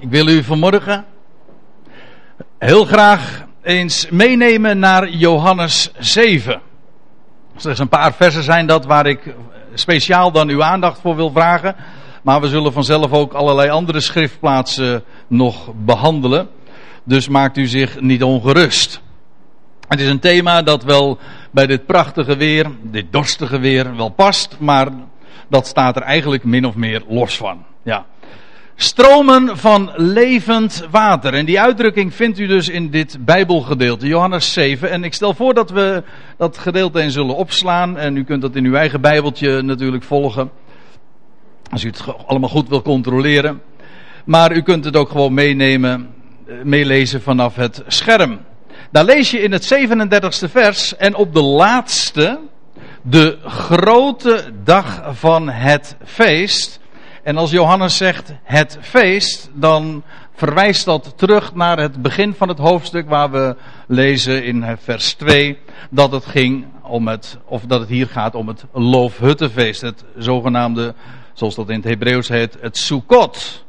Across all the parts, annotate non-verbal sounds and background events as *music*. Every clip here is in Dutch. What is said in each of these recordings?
Ik wil u vanmorgen heel graag eens meenemen naar Johannes 7. Slechts een paar versen zijn dat waar ik speciaal dan uw aandacht voor wil vragen. Maar we zullen vanzelf ook allerlei andere schriftplaatsen nog behandelen. Dus maakt u zich niet ongerust. Het is een thema dat wel bij dit prachtige weer, dit dorstige weer, wel past. Maar dat staat er eigenlijk min of meer los van. Ja. Stromen van levend water. En die uitdrukking vindt u dus in dit Bijbelgedeelte, Johannes 7. En ik stel voor dat we dat gedeelte eens zullen opslaan. En u kunt dat in uw eigen Bijbeltje natuurlijk volgen. Als u het allemaal goed wil controleren. Maar u kunt het ook gewoon meenemen, eh, meelezen vanaf het scherm. Daar lees je in het 37e vers. En op de laatste, de grote dag van het feest en als Johannes zegt het feest, dan verwijst dat terug naar het begin van het hoofdstuk waar we lezen in vers 2 dat het ging om het, of dat het hier gaat om het loofhuttenfeest, het zogenaamde, zoals dat in het Hebreeuws heet, het Sukkot.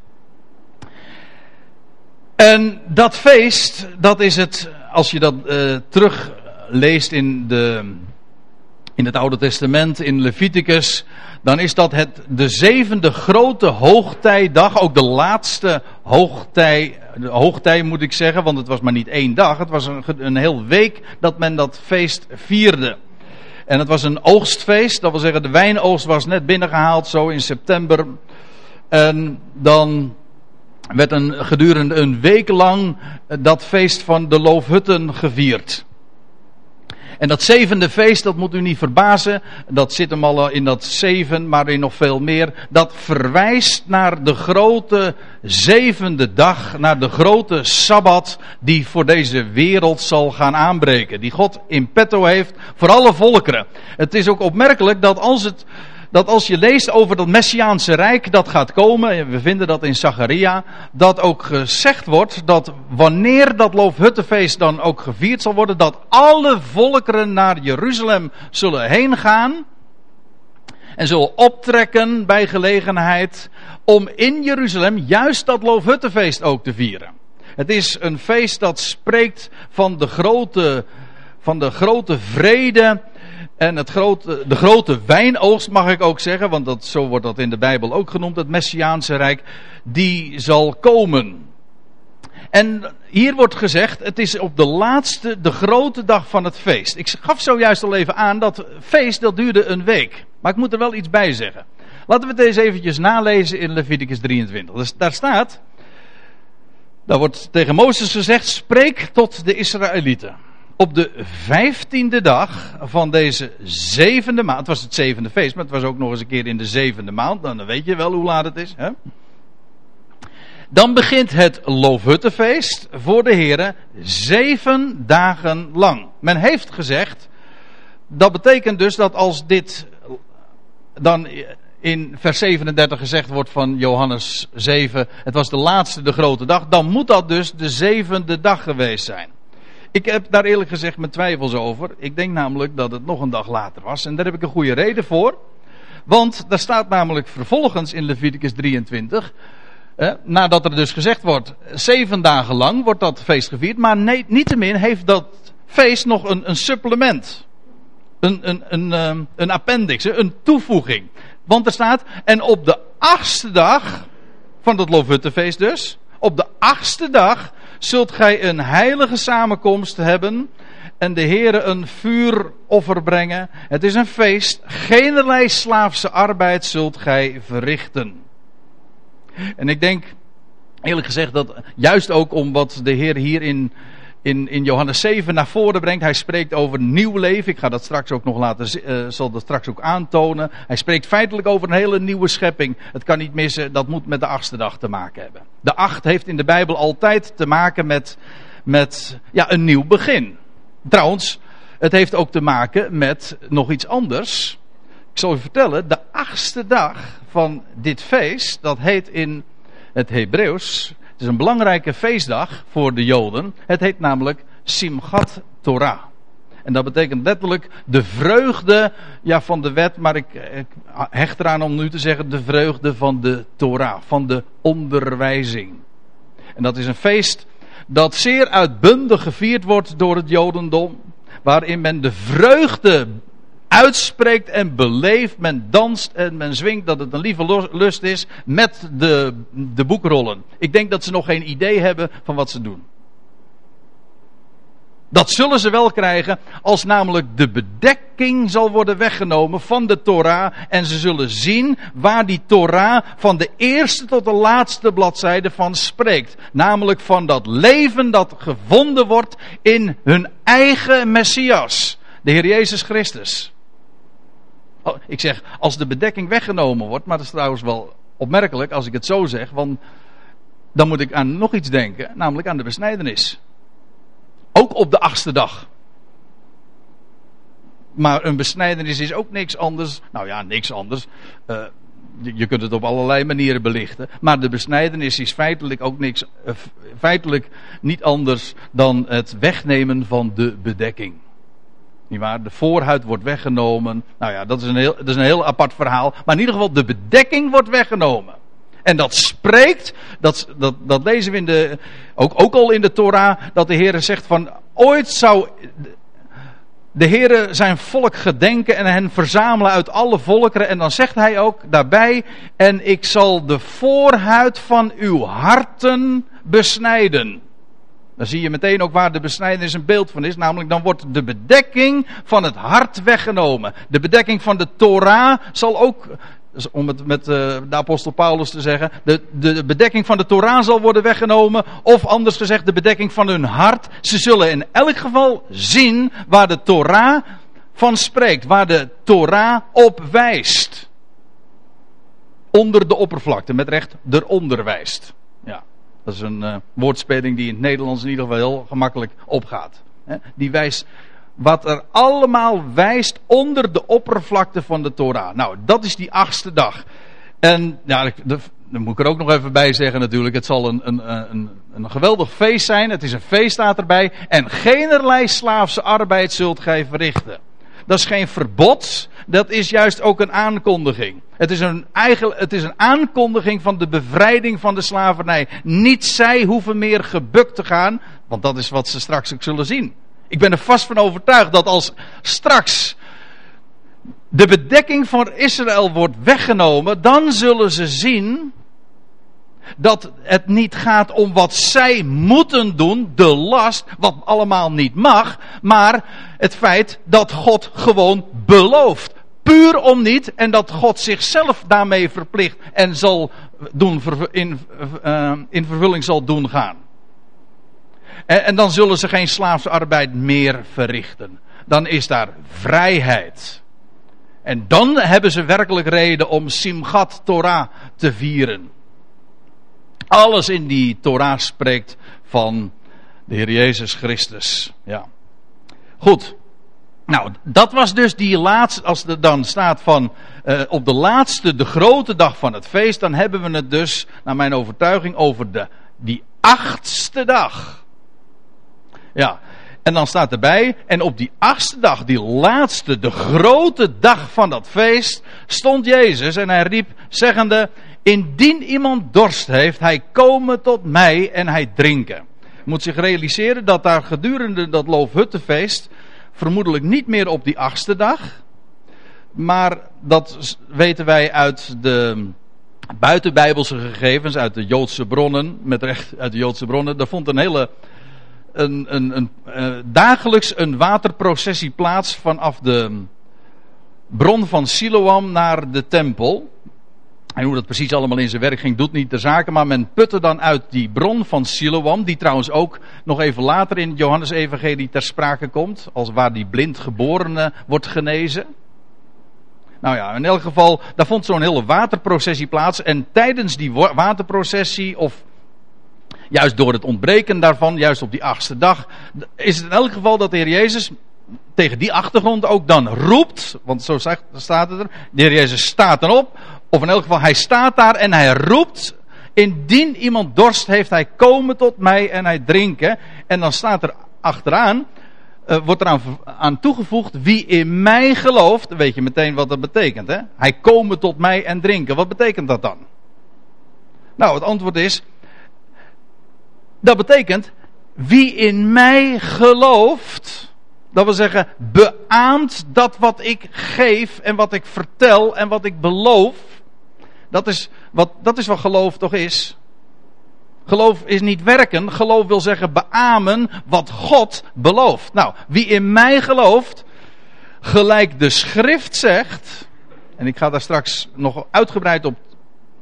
En dat feest, dat is het, als je dat uh, terugleest in, de, in het Oude Testament, in Leviticus, dan is dat het, de zevende grote hoogtijdag, ook de laatste hoogtij, hoogtij moet ik zeggen, want het was maar niet één dag, het was een, een heel week dat men dat feest vierde. En het was een oogstfeest, dat wil zeggen de wijnoogst was net binnengehaald, zo in september. En dan werd een, gedurende een week lang dat feest van de loofhutten gevierd. En dat zevende feest, dat moet u niet verbazen. Dat zit hem al in dat zeven, maar in nog veel meer. Dat verwijst naar de grote zevende dag, naar de grote sabbat die voor deze wereld zal gaan aanbreken. Die God in petto heeft voor alle volkeren. Het is ook opmerkelijk dat als het dat als je leest over dat Messiaanse Rijk dat gaat komen, we vinden dat in Zacharia, dat ook gezegd wordt dat wanneer dat Loofhuttenfeest dan ook gevierd zal worden, dat alle volkeren naar Jeruzalem zullen heen gaan en zullen optrekken bij gelegenheid om in Jeruzalem juist dat Loofhuttenfeest ook te vieren. Het is een feest dat spreekt van de grote, van de grote vrede en het grote, de grote wijnoogst mag ik ook zeggen, want dat, zo wordt dat in de Bijbel ook genoemd, het Messiaanse Rijk, die zal komen. En hier wordt gezegd, het is op de laatste, de grote dag van het feest. Ik gaf zojuist al even aan, dat feest dat duurde een week. Maar ik moet er wel iets bij zeggen. Laten we het eens eventjes nalezen in Leviticus 23. Dus daar staat, daar wordt tegen Mozes gezegd, spreek tot de Israëlieten op de vijftiende dag van deze zevende maand. Het was het zevende feest, maar het was ook nog eens een keer in de zevende maand. Nou, dan weet je wel hoe laat het is. Hè? Dan begint het Loofhuttenfeest voor de heren zeven dagen lang. Men heeft gezegd, dat betekent dus dat als dit dan in vers 37 gezegd wordt van Johannes 7, het was de laatste, de grote dag, dan moet dat dus de zevende dag geweest zijn. Ik heb daar eerlijk gezegd mijn twijfels over. Ik denk namelijk dat het nog een dag later was. En daar heb ik een goede reden voor. Want daar staat namelijk vervolgens in Leviticus 23. Eh, nadat er dus gezegd wordt, zeven dagen lang wordt dat feest gevierd. Maar nee, niettemin heeft dat feest nog een, een supplement. Een, een, een, um, een appendix, een toevoeging. Want er staat, en op de achtste dag van dat Lofuttefeest dus. Op de achtste dag zult gij een heilige samenkomst hebben en de Heere een vuuroffer brengen. Het is een feest, geen slaafse arbeid zult gij verrichten. En ik denk, eerlijk gezegd, dat juist ook om wat de Heer hier in in, in Johannes 7 naar voren brengt. Hij spreekt over nieuw leven. Ik ga dat straks ook nog laten, uh, zal dat straks ook aantonen. Hij spreekt feitelijk over een hele nieuwe schepping. Het kan niet missen, dat moet met de achtste dag te maken hebben. De acht heeft in de Bijbel altijd te maken met, met ja, een nieuw begin. Trouwens, het heeft ook te maken met nog iets anders. Ik zal u vertellen, de achtste dag van dit feest, dat heet in het Hebreeuws is een belangrijke feestdag voor de Joden. Het heet namelijk Simchat Torah. En dat betekent letterlijk de vreugde ja, van de wet, maar ik, ik hecht eraan om nu te zeggen de vreugde van de Torah, van de onderwijzing. En dat is een feest dat zeer uitbundig gevierd wordt door het Jodendom. Waarin men de vreugde uitspreekt en beleeft. Men danst en men zwingt dat het een lieve lust is met de, de boekrollen. Ik denk dat ze nog geen idee hebben van wat ze doen. Dat zullen ze wel krijgen als namelijk de bedekking zal worden weggenomen van de Torah. En ze zullen zien waar die Torah van de eerste tot de laatste bladzijde van spreekt. Namelijk van dat leven dat gevonden wordt in hun eigen Messias. De Heer Jezus Christus. Oh, ik zeg, als de bedekking weggenomen wordt, maar dat is trouwens wel opmerkelijk als ik het zo zeg, want dan moet ik aan nog iets denken, namelijk aan de besnijdenis. Ook op de achtste dag. Maar een besnijdenis is ook niks anders. Nou ja, niks anders. Uh, je kunt het op allerlei manieren belichten. Maar de besnijdenis is feitelijk ook niks. Uh, feitelijk niet anders dan het wegnemen van de bedekking. Niet waar? De voorhuid wordt weggenomen. Nou ja, dat is, een heel, dat is een heel apart verhaal. Maar in ieder geval, de bedekking wordt weggenomen. En dat spreekt, dat, dat, dat lezen we in de, ook, ook al in de Torah, dat de Heer zegt van ooit zou de Heer zijn volk gedenken en hen verzamelen uit alle volkeren. En dan zegt hij ook daarbij, en ik zal de voorhuid van uw harten besnijden. Dan zie je meteen ook waar de besnijdenis een beeld van is. Namelijk dan wordt de bedekking van het hart weggenomen. De bedekking van de Torah zal ook om het met uh, de apostel Paulus te zeggen, de, de bedekking van de Torah zal worden weggenomen, of anders gezegd, de bedekking van hun hart. Ze zullen in elk geval zien waar de Torah van spreekt, waar de Torah op wijst. Onder de oppervlakte, met recht eronder wijst. Dat is een uh, woordspeling die in het Nederlands in ieder geval heel gemakkelijk opgaat. Die wijst wat er allemaal wijst onder de oppervlakte van de Torah. Nou, dat is die achtste dag. En ja, daar moet ik er ook nog even bij zeggen natuurlijk. Het zal een, een, een, een geweldig feest zijn. Het is een feest staat erbij. En generlei slaafse arbeid zult gij verrichten. Dat is geen verbod. Dat is juist ook een aankondiging. Het is een, eigen, het is een aankondiging van de bevrijding van de slavernij. Niet zij hoeven meer gebukt te gaan. Want dat is wat ze straks ook zullen zien. Ik ben er vast van overtuigd dat als straks de bedekking van Israël wordt weggenomen, dan zullen ze zien dat het niet gaat om wat zij moeten doen, de last, wat allemaal niet mag, maar het feit dat God gewoon belooft. Puur om niet en dat God zichzelf daarmee verplicht en zal doen, in, uh, in vervulling zal doen gaan. En, en dan zullen ze geen slaafse arbeid meer verrichten. Dan is daar vrijheid. En dan hebben ze werkelijk reden om Simchat Torah te vieren. Alles in die Torah spreekt van de Heer Jezus Christus. Ja. Goed. Nou, dat was dus die laatste, als er dan staat van uh, op de laatste, de grote dag van het feest, dan hebben we het dus, naar mijn overtuiging, over de, die achtste dag. Ja. En dan staat erbij, en op die achtste dag, die laatste, de grote dag van dat feest, stond Jezus en hij riep, zeggende, indien iemand dorst heeft, hij komen tot mij en hij drinken. Moet zich realiseren dat daar gedurende dat Loofhuttenfeest, vermoedelijk niet meer op die achtste dag, maar dat weten wij uit de buitenbijbelse gegevens, uit de Joodse bronnen, met recht uit de Joodse bronnen, daar vond een hele een, een, uh, dagelijks een waterprocessie plaats vanaf de bron van Siloam naar de tempel. En hoe dat precies allemaal in zijn werk ging, doet niet de zaken. Maar men putte dan uit die bron van Siloam, die trouwens ook nog even later in het Johannes-evangelie ter sprake komt, als waar die blind geborene wordt genezen. Nou ja, in elk geval, daar vond zo'n hele waterprocessie plaats. En tijdens die waterprocessie, of juist door het ontbreken daarvan, juist op die achtste dag, is het in elk geval dat de Heer Jezus tegen die achtergrond ook dan roept, want zo staat het er, de Heer Jezus staat erop, of in elk geval hij staat daar en hij roept, indien iemand dorst heeft, hij komen tot mij en hij drinken. En dan staat er achteraan, uh, wordt eraan aan toegevoegd, wie in mij gelooft, weet je meteen wat dat betekent. Hè? Hij komen tot mij en drinken. Wat betekent dat dan? Nou, het antwoord is, Dat betekent, wie in mij gelooft, dat wil zeggen, beaamt dat wat ik geef en wat ik vertel en wat ik beloof. Dat is wat, dat is wat geloof toch is. Geloof is niet werken, geloof wil zeggen beamen wat God belooft. Nou, wie in mij gelooft, gelijk de schrift zegt, en ik ga daar straks nog uitgebreid op,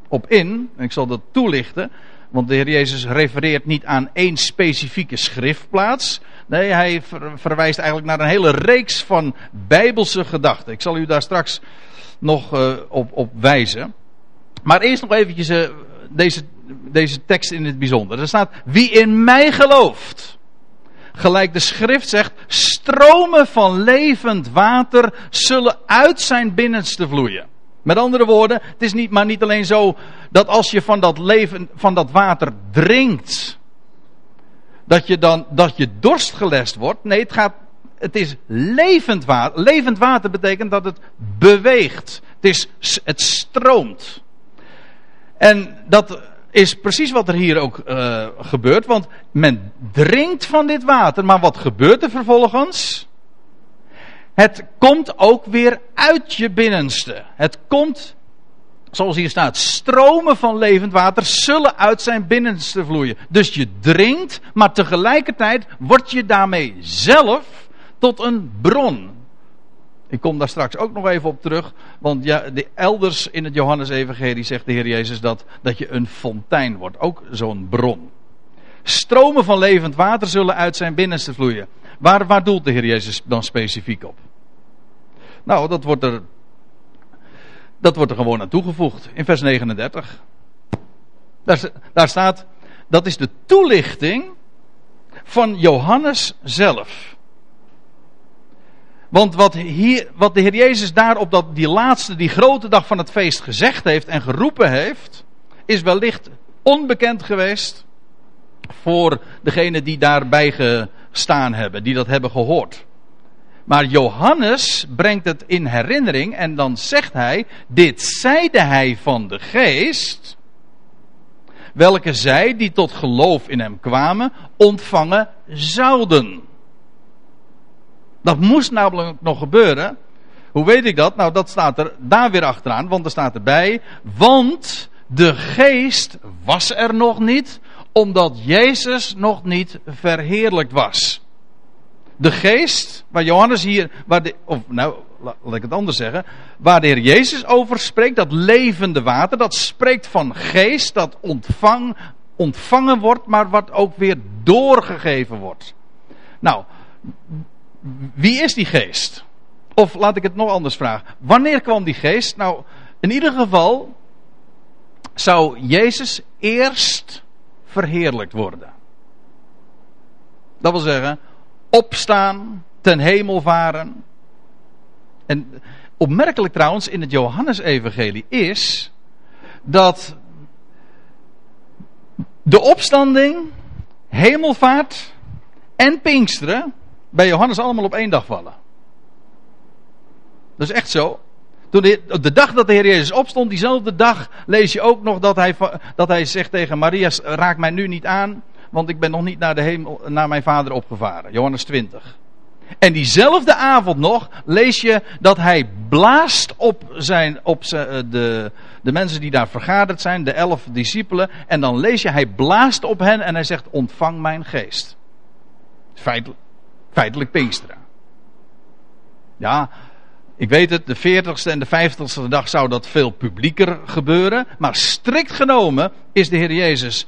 op in, en ik zal dat toelichten, want de Heer Jezus refereert niet aan één specifieke schriftplaats. Nee, hij verwijst eigenlijk naar een hele reeks van bijbelse gedachten. Ik zal u daar straks nog uh, op, op wijzen. Maar eerst nog eventjes uh, deze, deze tekst in het bijzonder. Er staat, wie in mij gelooft, gelijk de schrift zegt, stromen van levend water zullen uit zijn binnenste vloeien. Met andere woorden, het is niet, maar niet alleen zo dat als je van dat, leven, van dat water drinkt, dat je dan dat je dorst gelest wordt. Nee, het, gaat, het is levend water. Levend water betekent dat het beweegt. Het, is, het stroomt. En dat is precies wat er hier ook uh, gebeurt. Want men drinkt van dit water. Maar wat gebeurt er vervolgens? Het komt ook weer uit je binnenste. Het komt, zoals hier staat, stromen van levend water zullen uit zijn binnenste vloeien. Dus je drinkt, maar tegelijkertijd word je daarmee zelf tot een bron. Ik kom daar straks ook nog even op terug. Want ja, de elders in het Johannes-evangelie zegt de Heer Jezus dat, dat je een fontein wordt. Ook zo'n bron. Stromen van levend water zullen uit zijn binnenste vloeien. Waar, waar doelt de Heer Jezus dan specifiek op? Nou, dat wordt er, dat wordt er gewoon aan toegevoegd in vers 39. Daar, daar staat, dat is de toelichting van Johannes zelf. Want wat, hier, wat de Heer Jezus daar op dat, die laatste, die grote dag van het feest gezegd heeft en geroepen heeft, is wellicht onbekend geweest voor degenen die daarbij gestaan hebben, die dat hebben gehoord. Maar Johannes brengt het in herinnering en dan zegt hij: Dit zeide hij van de geest, welke zij die tot geloof in hem kwamen, ontvangen zouden. Dat moest namelijk nog gebeuren. Hoe weet ik dat? Nou, dat staat er daar weer achteraan, want er staat erbij: Want de geest was er nog niet, omdat Jezus nog niet verheerlijkt was de geest, waar Johannes hier, waar de, of nou, laat ik het anders zeggen, waar de Heer Jezus over spreekt, dat levende water, dat spreekt van geest, dat ontvang, ontvangen wordt, maar wat ook weer doorgegeven wordt. Nou, wie is die geest? Of laat ik het nog anders vragen. Wanneer kwam die geest? Nou, in ieder geval zou Jezus eerst verheerlijkt worden. Dat wil zeggen, opstaan, ten hemel varen. En opmerkelijk trouwens in het Johannesevangelie is dat de opstanding, hemelvaart en Pinksteren bij Johannes allemaal op één dag vallen. Dat is echt zo. Toen de, de, dag dat de Heer Jezus opstond, diezelfde dag lees je ook nog dat hij, dat hij zegt tegen Maria: raak mij nu niet aan want ik ben nog niet naar, de hemel, naar mijn vader opgevaren. Johannes 20. En diezelfde avond nog lees je dat hij blaast op, zijn, op eh, de, de mensen die daar vergaderd zijn, de elf discipelen. En dan lees je, hij blaast op hen en hij zegt, ontvang mijn geest. Feitelijk, feitelijk Pinksteren. Ja, ik weet het, de 40ste en de 50ste dag zou dat veel publieker gebeuren. Maar strikt genomen is de Heer Jezus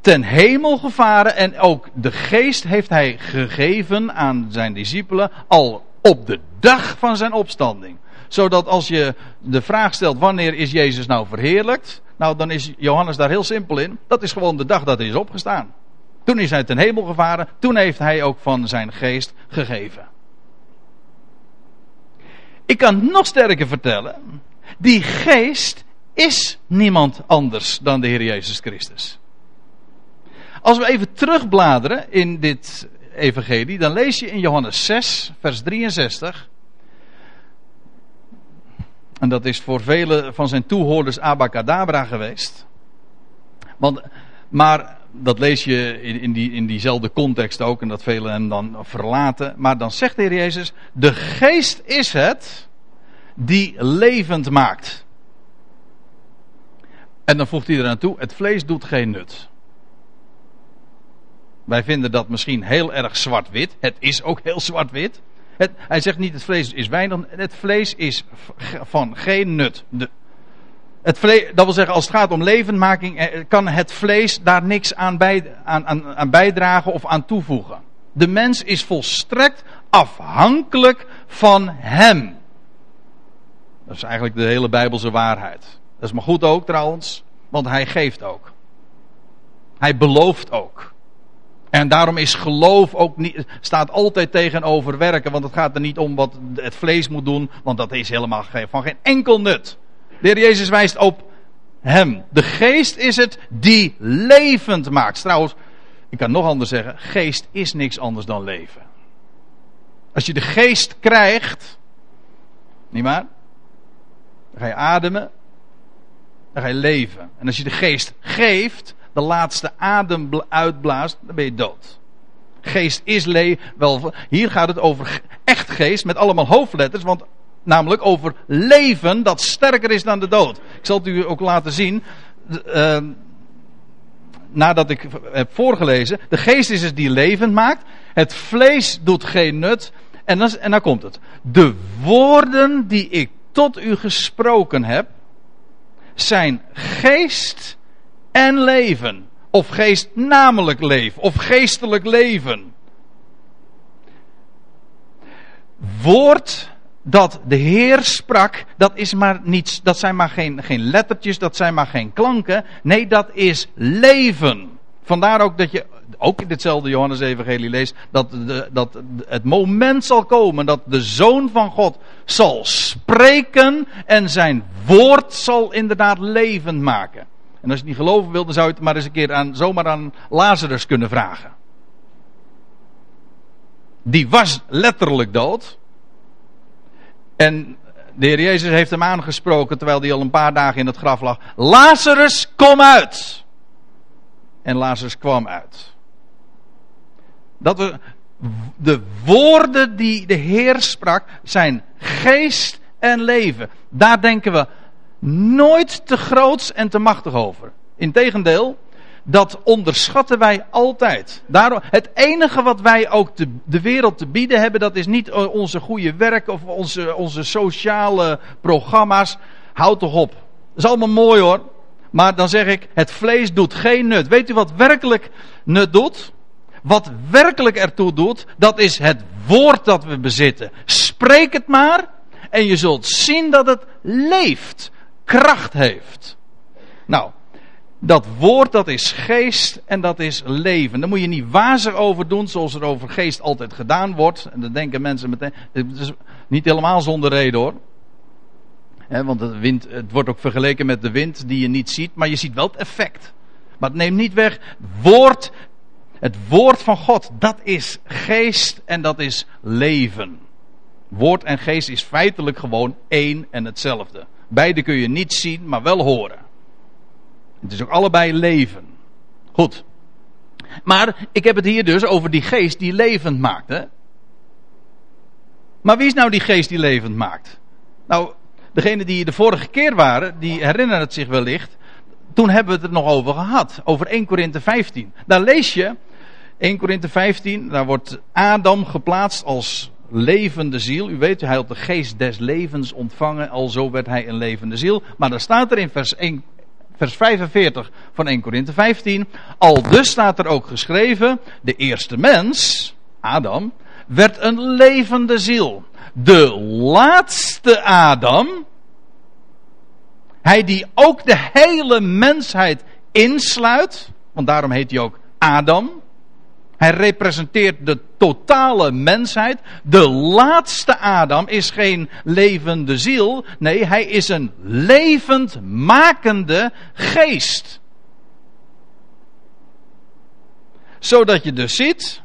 ten hemel gevaren en ook de geest heeft hij gegeven aan zijn discipelen al op de dag van zijn opstanding. Zodat als je de vraag stelt wanneer is Jezus nou verheerlijkt, nou dan is Johannes daar heel simpel in. Dat is gewoon de dag dat hij is opgestaan. Toen is hij ten hemel gevaren, toen heeft hij ook van zijn geest gegeven. Ik kan nog sterker vertellen, die geest is niemand anders dan de Heer Jezus Christus. Als we even terugbladeren in dit evangelie, dan lees je in Johannes 6, vers 63. En dat is voor vele van zijn toehoorders abacadabra geweest. Want, maar dat lees je in, in, die, in diezelfde context ook en dat velen hem dan verlaten. Maar dan zegt de Heer Jezus, de geest is het die levend maakt. En dan voegt hij eraan toe, het vlees doet geen nut. Wij vinden dat misschien heel erg zwart-wit. Het is ook heel zwart-wit. hij zegt niet het vlees is weinig. Het vlees is van geen nut. De, het dat wil zeggen, als het gaat om levendmaking, eh, kan het vlees daar niks aan, bij, aan, aan, aan bijdragen of aan toevoegen. De mens is volstrekt afhankelijk van hem. Dat is eigenlijk de hele Bijbelse waarheid. Dat is maar goed ook trouwens, want hij geeft ook. Hij belooft ook. En daarom is geloof ook niet, staat altijd tegenover werken, want het gaat er niet om wat het vlees moet doen, want dat is helemaal van geen enkel nut. De heer Jezus wijst op hem. De geest is het die levend maakt. Trouwens, ik kan nog anders zeggen, geest is niks anders dan leven. Als je de geest krijgt, niet waar? Dan ga je ademen, dan ga je leven. En als je de geest geeft, de laatste adem uitblaast, dan ben je dood. Geest is leven. Wel, hier gaat het over echt geest met allemaal hoofdletters, want namelijk over leven dat sterker is dan de dood. Ik zal het u ook laten zien. Uh, nadat ik heb voorgelezen. De geest is het die levend maakt. Het vlees doet geen nut. En dan, en dan komt het. De woorden die ik tot u gesproken heb. zijn geest en leven. Of geest namelijk leven. Of geestelijk leven. Woord dat de Heer sprak, dat, is maar niets, dat zijn maar geen, geen lettertjes, dat zijn maar geen klanken. Nee, dat is leven. Vandaar ook dat je, ook in ditzelfde Johannes-evangelie leest, dat, de, dat het moment zal komen dat de Zoon van God zal spreken en zijn woord zal inderdaad levend maken. En als je het niet geloven wil, dan zou je het maar eens een keer aan, zomaar aan Lazarus kunnen vragen. Die was letterlijk dood. En de Heer Jezus heeft hem aangesproken terwijl hij al een paar dagen in het graf lag. Lazarus, kom uit! En Lazarus kwam uit. Dat we, de woorden die de Heer sprak zijn geest en leven. Daar denken we nooit te groots en te machtig over. Integendeel, dat onderschatten wij altijd. Daarom, het enige wat wij ook de, de wereld te bieden hebben, dat is niet onze goede werk of onze, onze sociale programma's. Houd toch op. Dat is allemaal mooi hoor. Maar dan zeg ik, het vlees doet geen nut. Weet u wat werkelijk nut doet? Wat werkelijk ertoe doet, dat is het woord dat we bezitten. Spreek het maar en je zult zien dat het leeft, kracht heeft. Nou, dat woord dat is geest en dat is leven. Daar moet je niet wazig over doen zoals er over geest altijd gedaan wordt. En dan denken mensen meteen, het is niet helemaal zonder reden hoor. want het, wind, het wordt ook vergeleken met de wind die je niet ziet, maar je ziet wel het effect. Maar het neemt niet weg, woord, het woord van God, dat is geest en dat is leven. Woord en geest is feitelijk gewoon één en hetzelfde. Beide kun je niet zien, maar wel horen. Het is ook allebei leven. Goed. Maar ik heb het hier dus over die geest die levend maakt. Hè? Maar wie is nou die geest die levend maakt? Nou, degene die de vorige keer waren, die herinneren het zich wellicht. Toen hebben we het er nog over gehad. Over 1 Korinthe 15. Daar lees je 1 Korinthe 15. Daar wordt Adam geplaatst als levende ziel. U weet, hij had de geest des levens ontvangen. Al zo werd hij een levende ziel. Maar dan staat er in vers 1, vers 45 van 1 Korinthe 15. Al dus staat er ook geschreven, de eerste mens, Adam, werd een levende ziel. De laatste Adam, hij die ook de hele mensheid insluit, want daarom heet hij ook Adam, hij representeert de totale mensheid. De laatste Adam is geen levende ziel. Nee, hij is een levend makende geest. Zodat je dus ziet,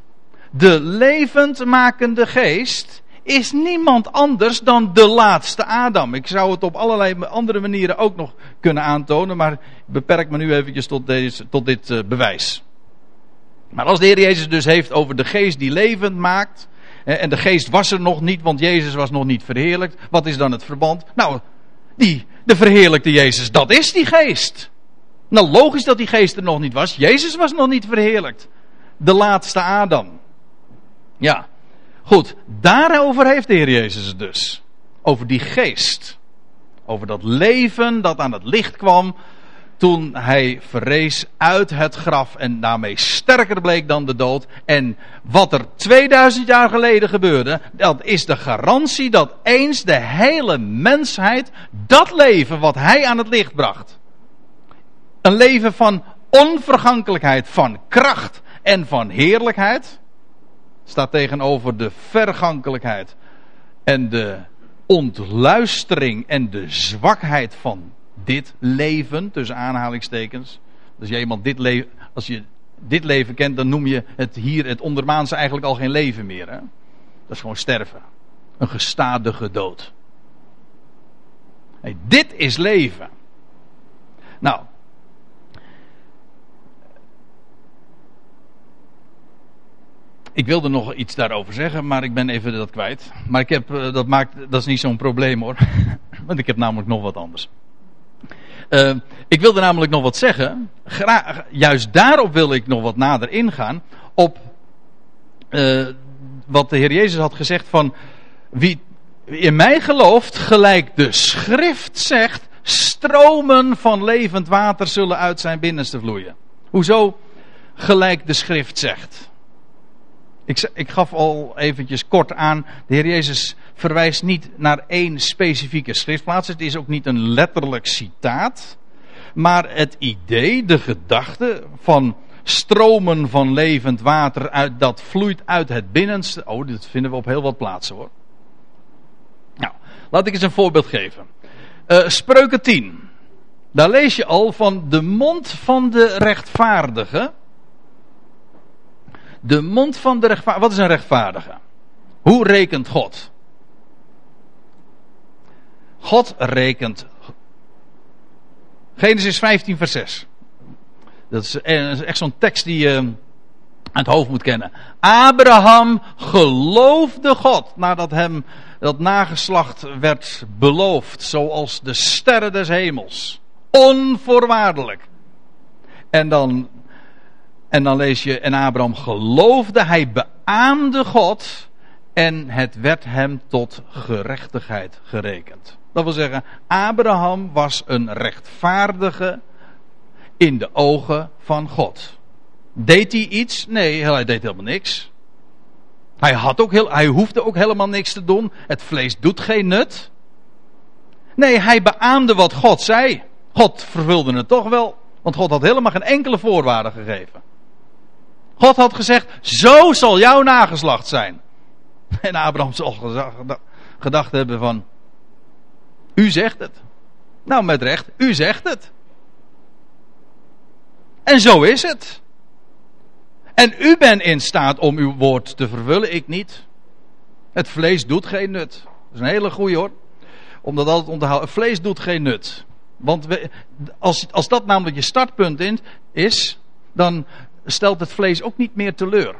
de levend makende geest is niemand anders dan de laatste Adam. Ik zou het op allerlei andere manieren ook nog kunnen aantonen, maar beperk me nu eventjes tot, deze, tot dit uh, bewijs. Maar als de Heer Jezus dus heeft over de geest die levend maakt. En de geest was er nog niet, want Jezus was nog niet verheerlijkt. Wat is dan het verband? Nou, die, de verheerlijkte Jezus, dat is die geest. Nou, logisch dat die geest er nog niet was. Jezus was nog niet verheerlijkt. De laatste Adam. Ja, goed. Daarover heeft de Heer Jezus het dus. Over die geest. Over dat leven dat aan het licht kwam toen hij verrees uit het graf en daarmee sterker bleek dan de dood. En wat er 2000 jaar geleden gebeurde, dat is de garantie dat eens de hele mensheid dat leven wat hij aan het licht bracht. Een leven van onvergankelijkheid, van kracht en van heerlijkheid. Staat tegenover de vergankelijkheid en de ontluistering en de zwakheid van dit leven, tussen aanhalingstekens. Als je iemand dit leven, als je dit leven kent, dan noem je het hier, het ondermaanse, eigenlijk al geen leven meer. Hè? Dat is gewoon sterven. Een gestadige dood. Dit is leven. Nou. Ik wilde nog iets daarover zeggen, maar ik ben even dat kwijt. Maar ik heb, eh, dat, maakt, dat is niet zo'n probleem hoor. *laughs* Want ik heb namelijk nog wat anders. Uh, ik wilde namelijk nog wat zeggen. Juist daarop wil ik nog wat nader ingaan. Op uh, wat de Heer Jezus had gezegd van... Wie in mij gelooft, gelijk de schrift zegt... Stromen van levend water zullen uit zijn binnenste vloeien. Hoezo gelijk de schrift zegt? Ik, ik, gaf al eventjes kort aan, de Heer Jezus verwijst niet naar één specifieke schriftplaats. Het is ook niet een letterlijk citaat. Maar het idee, de gedachte van stromen van levend water uit, dat vloeit uit het binnenste. Oh, dit vinden we op heel wat plaatsen hoor. Nou, laat ik eens een voorbeeld geven. Uh, Spreuken 10. Daar lees je al van de mond van de rechtvaardige de mond van de rechtvaardige. Wat is een rechtvaardige? Hoe rekent God? God rekent. Genesis 15, vers 6. Dat is echt zo'n tekst die je aan het hoofd moet kennen. Abraham geloofde God nadat hem dat nageslacht werd beloofd, zoals de sterren des hemels. Onvoorwaardelijk. En dan en dan lees je, en Abraham geloofde, hij beaamde God en het werd hem tot gerechtigheid gerekend. Dat wil zeggen, Abraham was een rechtvaardige in de ogen van God. Deed hij iets? Nee, hij deed helemaal niks. Hij, had ook heel, hij hoefde ook helemaal niks te doen. Het vlees doet geen nut. Nee, hij beaamde wat God zei. God vervulde het toch wel, want God had helemaal geen enkele voorwaarde gegeven. God had gezegd, zo zal jouw nageslacht zijn. *laughs* En Abraham zal gedacht hebben van, u zegt het. Nou, met recht, u zegt het. En zo is het. En u bent in staat om uw woord te vervullen, ik niet. Het vlees doet geen nut. Dat is een hele goeie hoor. Om dat altijd Het vlees doet geen nut. Want als, als dat namelijk je startpunt is, dan stelt het vlees ook niet meer teleur.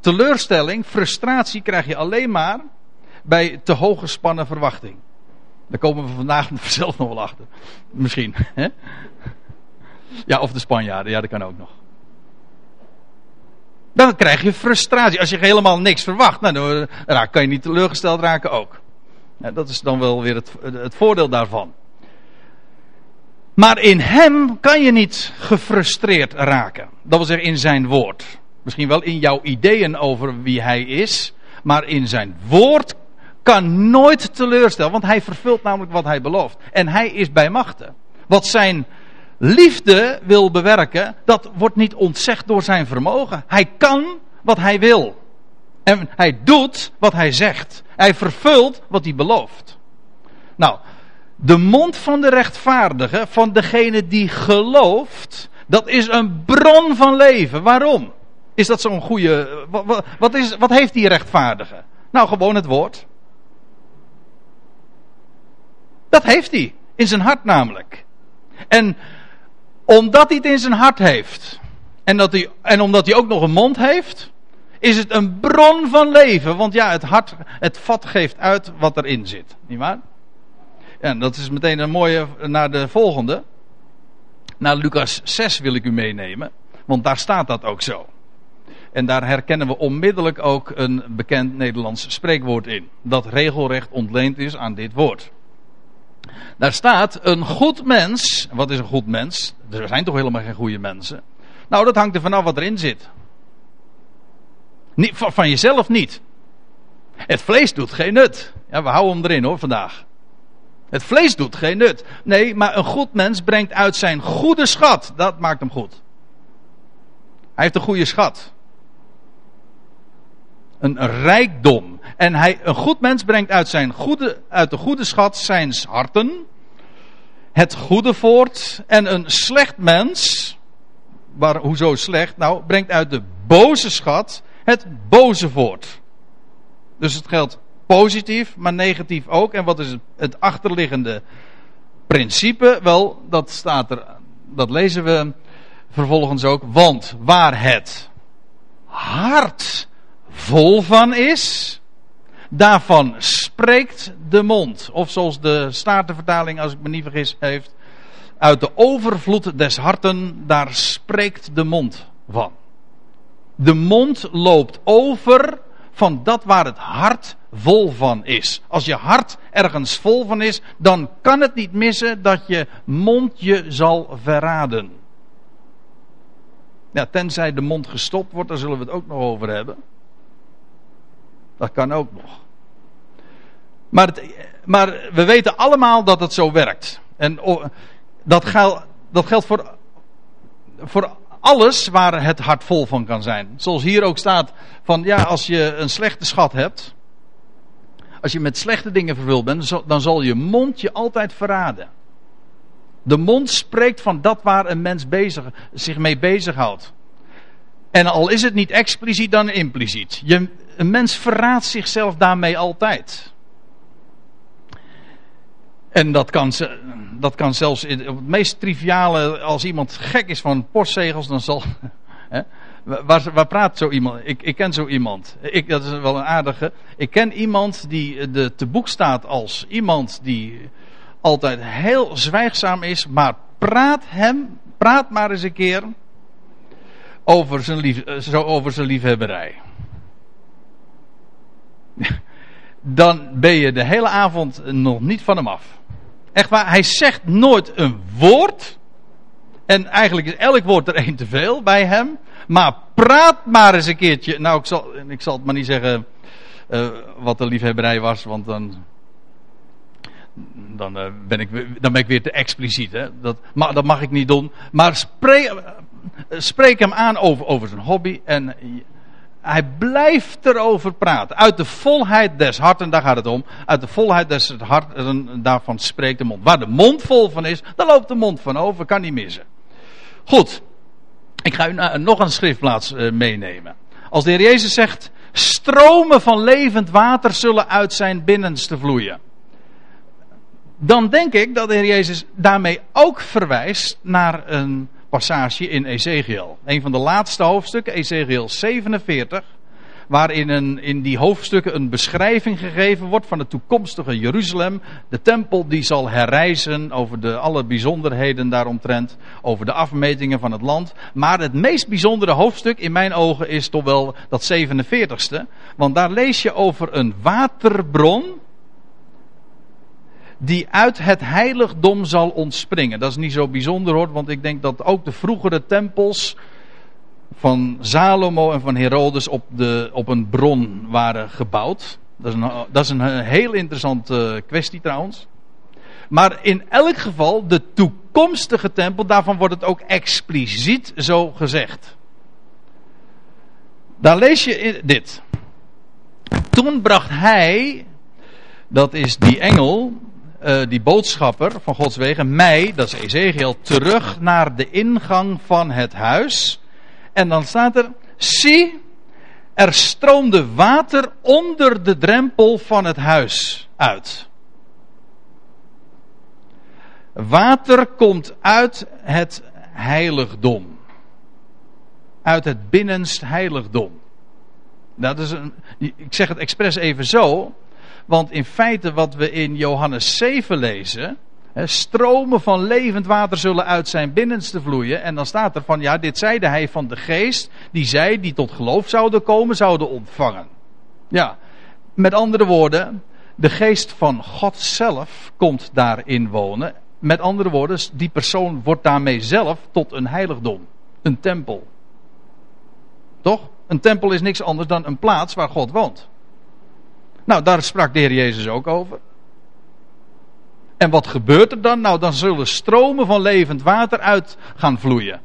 Teleurstelling, frustratie krijg je alleen maar bij te hoog gespannen verwachting. Daar komen we vandaag *laughs* zelf nog wel achter. Misschien. Hè? Ja, of de Spanjaarden, ja, dat kan ook nog. Dan krijg je frustratie. Als je helemaal niks verwacht, nou, dan kan je niet teleurgesteld raken ook. Dat is dan wel weer het, het voordeel daarvan. Maar in hem kan je niet gefrustreerd raken. Dat wil zeggen in zijn woord. Misschien wel in jouw ideeën over wie hij is. Maar in zijn woord kan nooit teleurstellen. Want hij vervult namelijk wat hij belooft. En hij is bij machten. Wat zijn liefde wil bewerken, dat wordt niet ontzegd door zijn vermogen. Hij kan wat hij wil. En hij doet wat hij zegt. Hij vervult wat hij belooft. Nou, de mond van de rechtvaardige, van degene die gelooft, dat is een bron van leven. Waarom? Is dat zo'n goede. Wat, wat, is, wat heeft die rechtvaardige? Nou, gewoon het woord. Dat heeft hij. In zijn hart namelijk. En omdat hij het in zijn hart heeft, En, dat hij, en omdat hij ook nog een mond heeft, is het een bron van leven. Want ja, het hart, het vat geeft uit wat erin zit. Niet waar? En dat is meteen een mooie naar de volgende. Naar Lucas 6 wil ik u meenemen. Want daar staat dat ook zo. En daar herkennen we onmiddellijk ook een bekend Nederlands spreekwoord in. Dat regelrecht ontleend is aan dit woord. Daar staat een goed mens. Wat is een goed mens? Er zijn toch helemaal geen goede mensen? Nou, dat hangt er vanaf wat erin zit. Van, van jezelf niet. Het vlees doet geen nut. Ja, we houden hem erin hoor vandaag. Het vlees doet geen nut. Nee, maar een goed mens brengt uit zijn goede schat. Dat maakt hem goed. Hij heeft een goede schat. Een rijkdom. En hij, een goed mens brengt uit, zijn goede, uit de goede schat zijn harten. Het goede voort. En een slecht mens. Waar, hoezo slecht? Nou, brengt uit de boze schat het boze voort. Dus het geldt positief, maar negatief ook. En wat is het achterliggende principe? Wel, dat staat er, dat lezen we vervolgens ook. Want waar het hart vol van is, daarvan spreekt de mond. Of zoals de Statenvertaling, als ik me niet vergis, heeft. Uit de overvloed des harten, daar spreekt de mond van. De mond loopt over van dat waar het hart vol van is. Als je hart ergens vol van is, dan kan het niet missen dat je mond je zal verraden. Ja, tenzij de mond gestopt wordt, daar zullen we het ook nog over hebben. Dat kan ook nog. Maar, maar we weten allemaal dat het zo werkt. En dat, geldt, dat geldt voor, voor alles waar het hart vol van kan zijn. Zoals hier ook staat: van ja, als je een slechte schat hebt. Als je met slechte dingen vervuld bent, dan zal je mond je altijd verraden. De mond spreekt van dat waar een mens bezig, zich mee bezighoudt. En al is het niet expliciet, dan impliciet. Je, een mens verraadt zichzelf daarmee altijd. En dat kan, dat kan zelfs in het meest triviale, als iemand gek is van postzegels, dan zal. *laughs* Hè, waar, waar praat zo iemand? Ik, ik ken zo iemand. Ik, dat is wel een aardige. Ik ken iemand die de, te boek staat als iemand die altijd heel zwijgzaam is, maar praat hem, praat maar eens een keer over zijn, lief, zo over zijn liefhebberij. Dan ben je de hele avond nog niet van hem af. Echt waar, hij zegt nooit een woord. En eigenlijk is elk woord er één te veel bij hem. Maar praat maar eens een keertje. Nou, ik zal, ik zal het maar niet zeggen uh, wat de liefhebberij was, want dan. Dan, uh, ben ik, dan ben ik weer te expliciet. Hè? Dat, maar, dat mag ik niet doen. Maar spreek, uh, spreek hem aan over zijn hobby. En hij blijft erover praten. Uit de volheid des harten, daar gaat het om. Uit de volheid des harten, daarvan spreekt de mond. Waar de mond vol van is, daar loopt de mond van over, kan niet missen. Goed, ik ga u nog een schriftplaats eh, meenemen. Als de Heer Jezus zegt, stromen van levend water zullen uit zijn binnenste vloeien. Dan denk ik dat de Heer Jezus daarmee ook verwijst naar een passage in Ezekiel. Een van de laatste hoofdstukken, Ezekiel 47. Waarin een, in die hoofdstukken een beschrijving gegeven wordt van het toekomstige Jeruzalem. De tempel die zal herrijzen over de, alle bijzonderheden daaromtrent. Over de afmetingen van het land. Maar het meest bijzondere hoofdstuk in mijn ogen is toch wel dat 47ste. Want daar lees je over een waterbron die uit het heiligdom zal ontspringen. Dat is niet zo bijzonder hoor, want ik denk dat ook de vroegere tempels van Salomo en van Herodes op, de, op een bron waren gebouwd. Dat is een, dat is een heel interessante kwestie trouwens. Maar in elk geval, de toekomstige tempel, daarvan wordt het ook expliciet zo gezegd. Daar lees je dit. Toen bracht hij, dat is die engel, uh, die boodschapper van Gods wegen, mij, dat is Ezekiel, terug naar de ingang van het huis. En dan staat er, zie, er stroomde water onder de drempel van het huis uit. Water komt uit het heiligdom. uit het binnenst heiligdom. Dat is een, ik zeg het expres even zo, want in feite wat we in Johannes 7 lezen, stromen van levend water zullen uit zijn binnenste vloeien. En dan staat er van, ja, dit zeide hij van de geest, die zij die tot geloof zouden komen, zouden ontvangen. Ja, met andere woorden, de geest van God zelf komt daarin wonen. Met andere woorden, die persoon wordt daarmee zelf tot een heiligdom, een tempel. Toch? Een tempel is niks anders dan een plaats waar God woont. Nou, daar sprak de Heer Jezus ook over. En wat gebeurt er dan? Nou, dan zullen stromen van levend water uit gaan vloeien.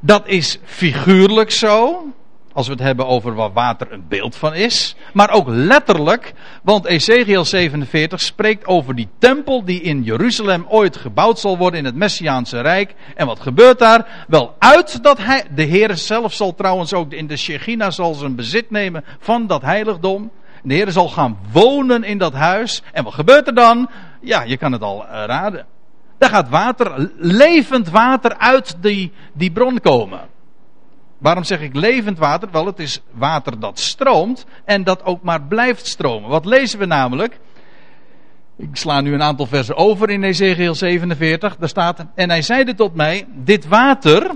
Dat is figuurlijk zo. Als we het hebben over waar water een beeld van is. Maar ook letterlijk. Want Ezekiel 47 spreekt over die tempel die in Jeruzalem ooit gebouwd zal worden in het Messiaanse Rijk. En wat gebeurt daar? Wel uit dat hij, de Heer zelf zal trouwens ook in de Shechina zal zijn bezit nemen van dat heiligdom. De Heer zal gaan wonen in dat huis. En wat gebeurt er dan? Ja, je kan het al eh, raden. Daar gaat water, levend water uit die, die bron komen. Waarom zeg ik levend water? Wel, het is water dat stroomt en dat ook maar blijft stromen. Wat lezen we namelijk? Ik sla nu een aantal versen over in Ezekiel 47. Daar staat, en hij zeide tot mij, dit water,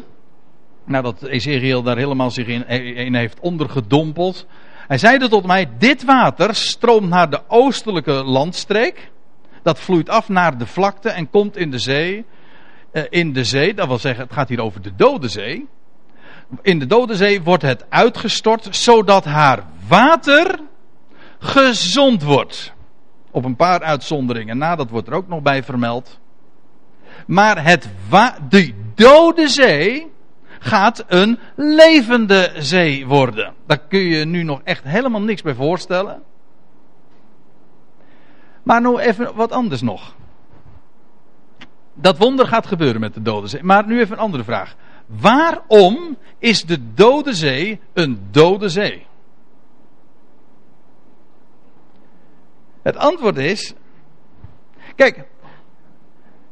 nadat Ezekiel daar helemaal zich in, in heeft ondergedompeld. Hij zeide tot mij, dit water stroomt naar de oostelijke landstreek. Dat vloeit af naar de vlakte en komt in de zee. Eh, in de zee, dat wil zeggen, het gaat hier over de Dode Zee in de Dode Zee wordt het uitgestort, zodat haar water gezond wordt. Op een paar uitzonderingen na, dat wordt er ook nog bij vermeld. Maar het de Dode Zee gaat een levende zee worden. Daar kun je nu nog echt helemaal niks bij voorstellen. Maar nu even wat anders nog. Dat wonder gaat gebeuren met de Dode Zee. Maar nu even een andere vraag. Waarom is de Dode Zee een Dode Zee? Het antwoord is. Kijk,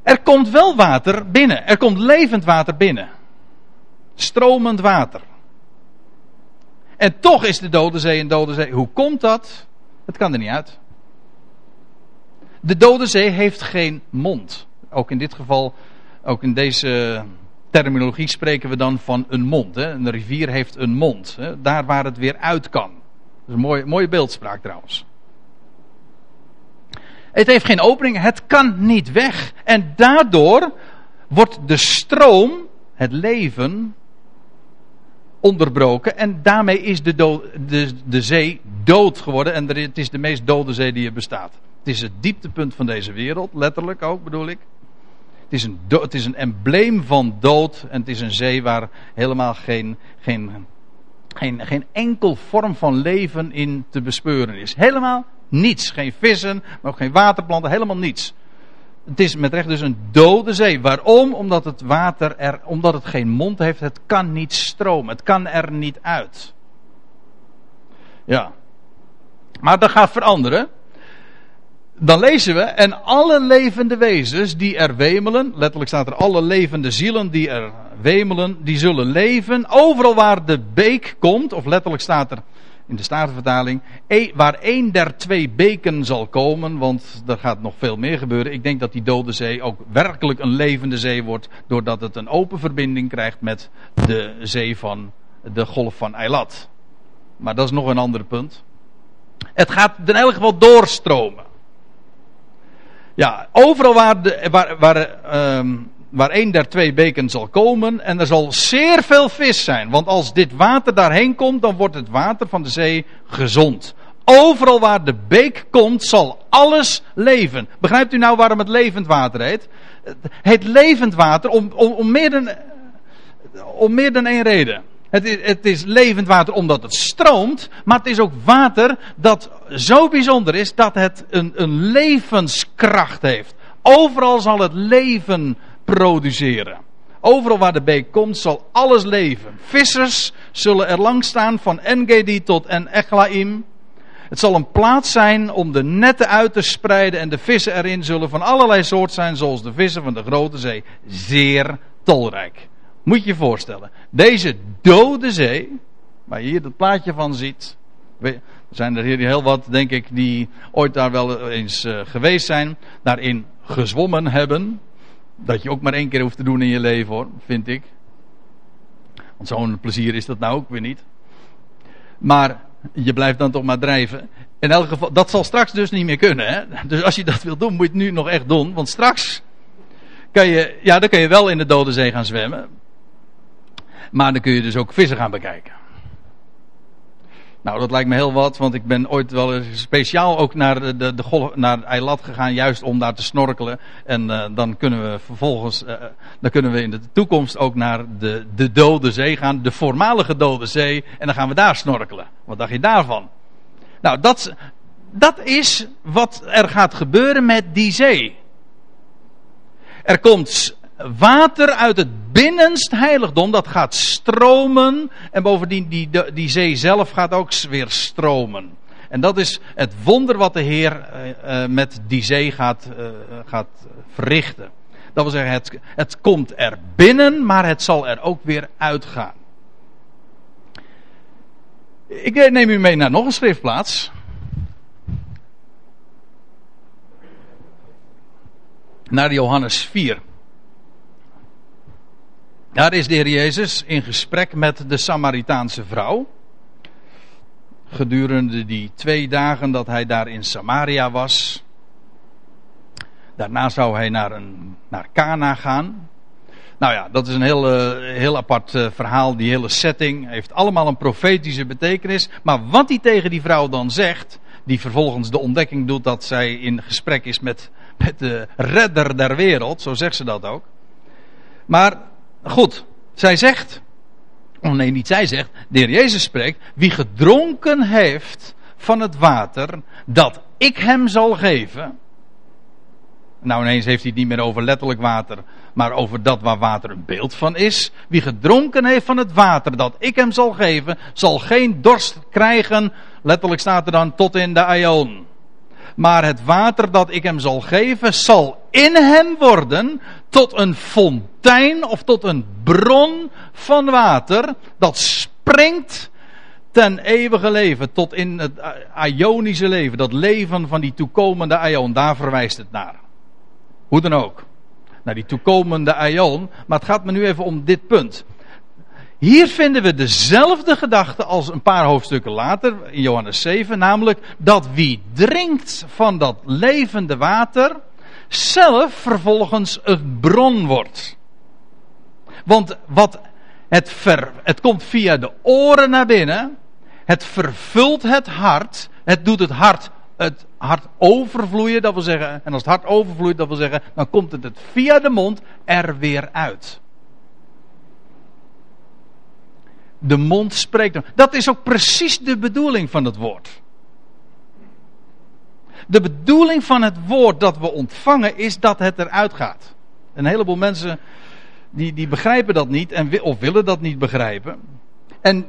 er komt wel water binnen. Er komt levend water binnen. Stromend water. En toch is de Dode Zee een Dode Zee. Hoe komt dat? Het kan er niet uit. De Dode Zee heeft geen mond. Ook in dit geval, ook in deze terminologie spreken we dan van een mond. Hè? Een rivier heeft een mond. Hè? Daar waar het weer uit kan. Dat is een mooie, mooie beeldspraak trouwens. Het heeft geen opening, het kan niet weg. En daardoor wordt de stroom, het leven, onderbroken. En daarmee is de, de, de zee dood geworden. En het is de meest dode zee die er bestaat. Het is het dieptepunt van deze wereld, letterlijk ook bedoel ik. Het is, een het is een embleem van dood. En het is een zee waar helemaal geen, geen, geen, geen enkel vorm van leven in te bespeuren is. Helemaal niets. Geen vissen, maar ook geen waterplanten, helemaal niets. Het is met recht dus een dode zee. Waarom? Omdat het water er, omdat het geen mond heeft, het kan niet stromen. Het kan er niet uit. Ja. Maar dat gaat veranderen dan lezen we, en alle levende wezens die er wemelen, letterlijk staat er alle levende zielen die er wemelen, die zullen leven. Overal waar de beek komt, of letterlijk staat er in de Statenvertaling, e, waar één der twee beken zal komen, want er gaat nog veel meer gebeuren. Ik denk dat die dode zee ook werkelijk een levende zee wordt, doordat het een open verbinding krijgt met de zee van de golf van Eilat. Maar dat is nog een ander punt. Het gaat in elk geval doorstromen. Ja, overal waar, de, waar, waar, um, waar een der twee beken zal komen en er zal zeer veel vis zijn. Want als dit water daarheen komt, dan wordt het water van de zee gezond. Overal waar de beek komt, zal alles leven. Begrijpt u nou waarom het levend water heet? Het levend water om, om, om, meer, dan, om meer dan één reden. Het is, het is levend water omdat het stroomt, maar het is ook water dat zo bijzonder is dat het een, een levenskracht heeft. Overal zal het leven produceren. Overal waar de beek komt zal alles leven. Vissers zullen er lang staan van Engedi tot En Echlaim. Het zal een plaats zijn om de netten uit te spreiden en de vissen erin zullen van allerlei soort zijn zoals de vissen van de grote zee. Zeer tolrijk. Moet je je voorstellen. Deze dode zee, waar je hier het plaatje van ziet. Er zijn er hier heel wat, denk ik, die ooit daar wel eens uh, geweest zijn. Daarin gezwommen hebben. Dat je ook maar één keer hoeft te doen in je leven hoor, vind ik. Want zo'n plezier is dat nou ook weer niet. Maar je blijft dan toch maar drijven. In elk geval, dat zal straks dus niet meer kunnen. Hè? Dus als je dat wil doen, moet je het nu nog echt doen. Want straks kan je, ja, dan kun je wel in de Dode Zee gaan zwemmen. Maar dan kun je dus ook vissen gaan bekijken. Nou, dat lijkt me heel wat, want ik ben ooit wel speciaal ook naar de, de, de naar Eilat gegaan, juist om daar te snorkelen. En uh, dan kunnen we vervolgens, uh, dan kunnen we in de toekomst ook naar de, de Dode Zee gaan, de voormalige Dode Zee, en dan gaan we daar snorkelen. Wat dacht je daarvan? Nou, dat, dat is wat er gaat gebeuren met die zee. Er komt water uit het binnenst heiligdom, dat gaat stromen. En bovendien, die, die, zee zelf gaat ook weer stromen. En dat is het wonder wat de Heer uh, met die zee gaat, uh, gaat verrichten. Dat wil zeggen, het, het komt er binnen, maar het zal er ook weer uitgaan. Ik neem u mee naar nog een schriftplaats. Naar Johannes 4. Daar is de Heer Jezus in gesprek met de Samaritaanse vrouw. Gedurende die twee dagen dat hij daar in Samaria was. Daarna zou hij naar, een, naar Cana gaan. Nou ja, dat is een heel, uh, heel apart uh, verhaal. Die hele setting heeft allemaal een profetische betekenis. Maar wat hij tegen die vrouw dan zegt, die vervolgens de ontdekking doet dat zij in gesprek is met, met de redder der wereld, zo zegt ze dat ook. Maar goed, zij zegt, oh nee, niet zij zegt, de heer Jezus spreekt, wie gedronken heeft van het water dat ik hem zal geven. Nou ineens heeft hij het niet meer over letterlijk water, maar over dat waar water een beeld van is. Wie gedronken heeft van het water dat ik hem zal geven, zal geen dorst krijgen, letterlijk staat er dan, tot in de aion. Maar het water dat ik hem zal geven, zal in hem worden tot een fontein of tot een bron van water dat springt ten eeuwige leven, tot in het Ionische leven, dat leven van die toekomende Ion, daar verwijst het naar. Hoe dan ook. Naar die toekomende Ion, maar het gaat me nu even om dit punt. Hier vinden we dezelfde gedachte als een paar hoofdstukken later, in Johannes 7, namelijk dat wie drinkt van dat levende water, zelf vervolgens een bron wordt. Want wat het, ver, het komt via de oren naar binnen, het vervult het hart, het doet het hart, het hart overvloeien, dat wil zeggen, en als het hart overvloeit, dat wil zeggen, dan komt het, het via de mond er weer uit. De mond spreekt. Dat is ook precies de bedoeling van het woord. De bedoeling van het woord dat we ontvangen is dat het eruit gaat. Een heleboel mensen die, die begrijpen dat niet en, of willen dat niet begrijpen. En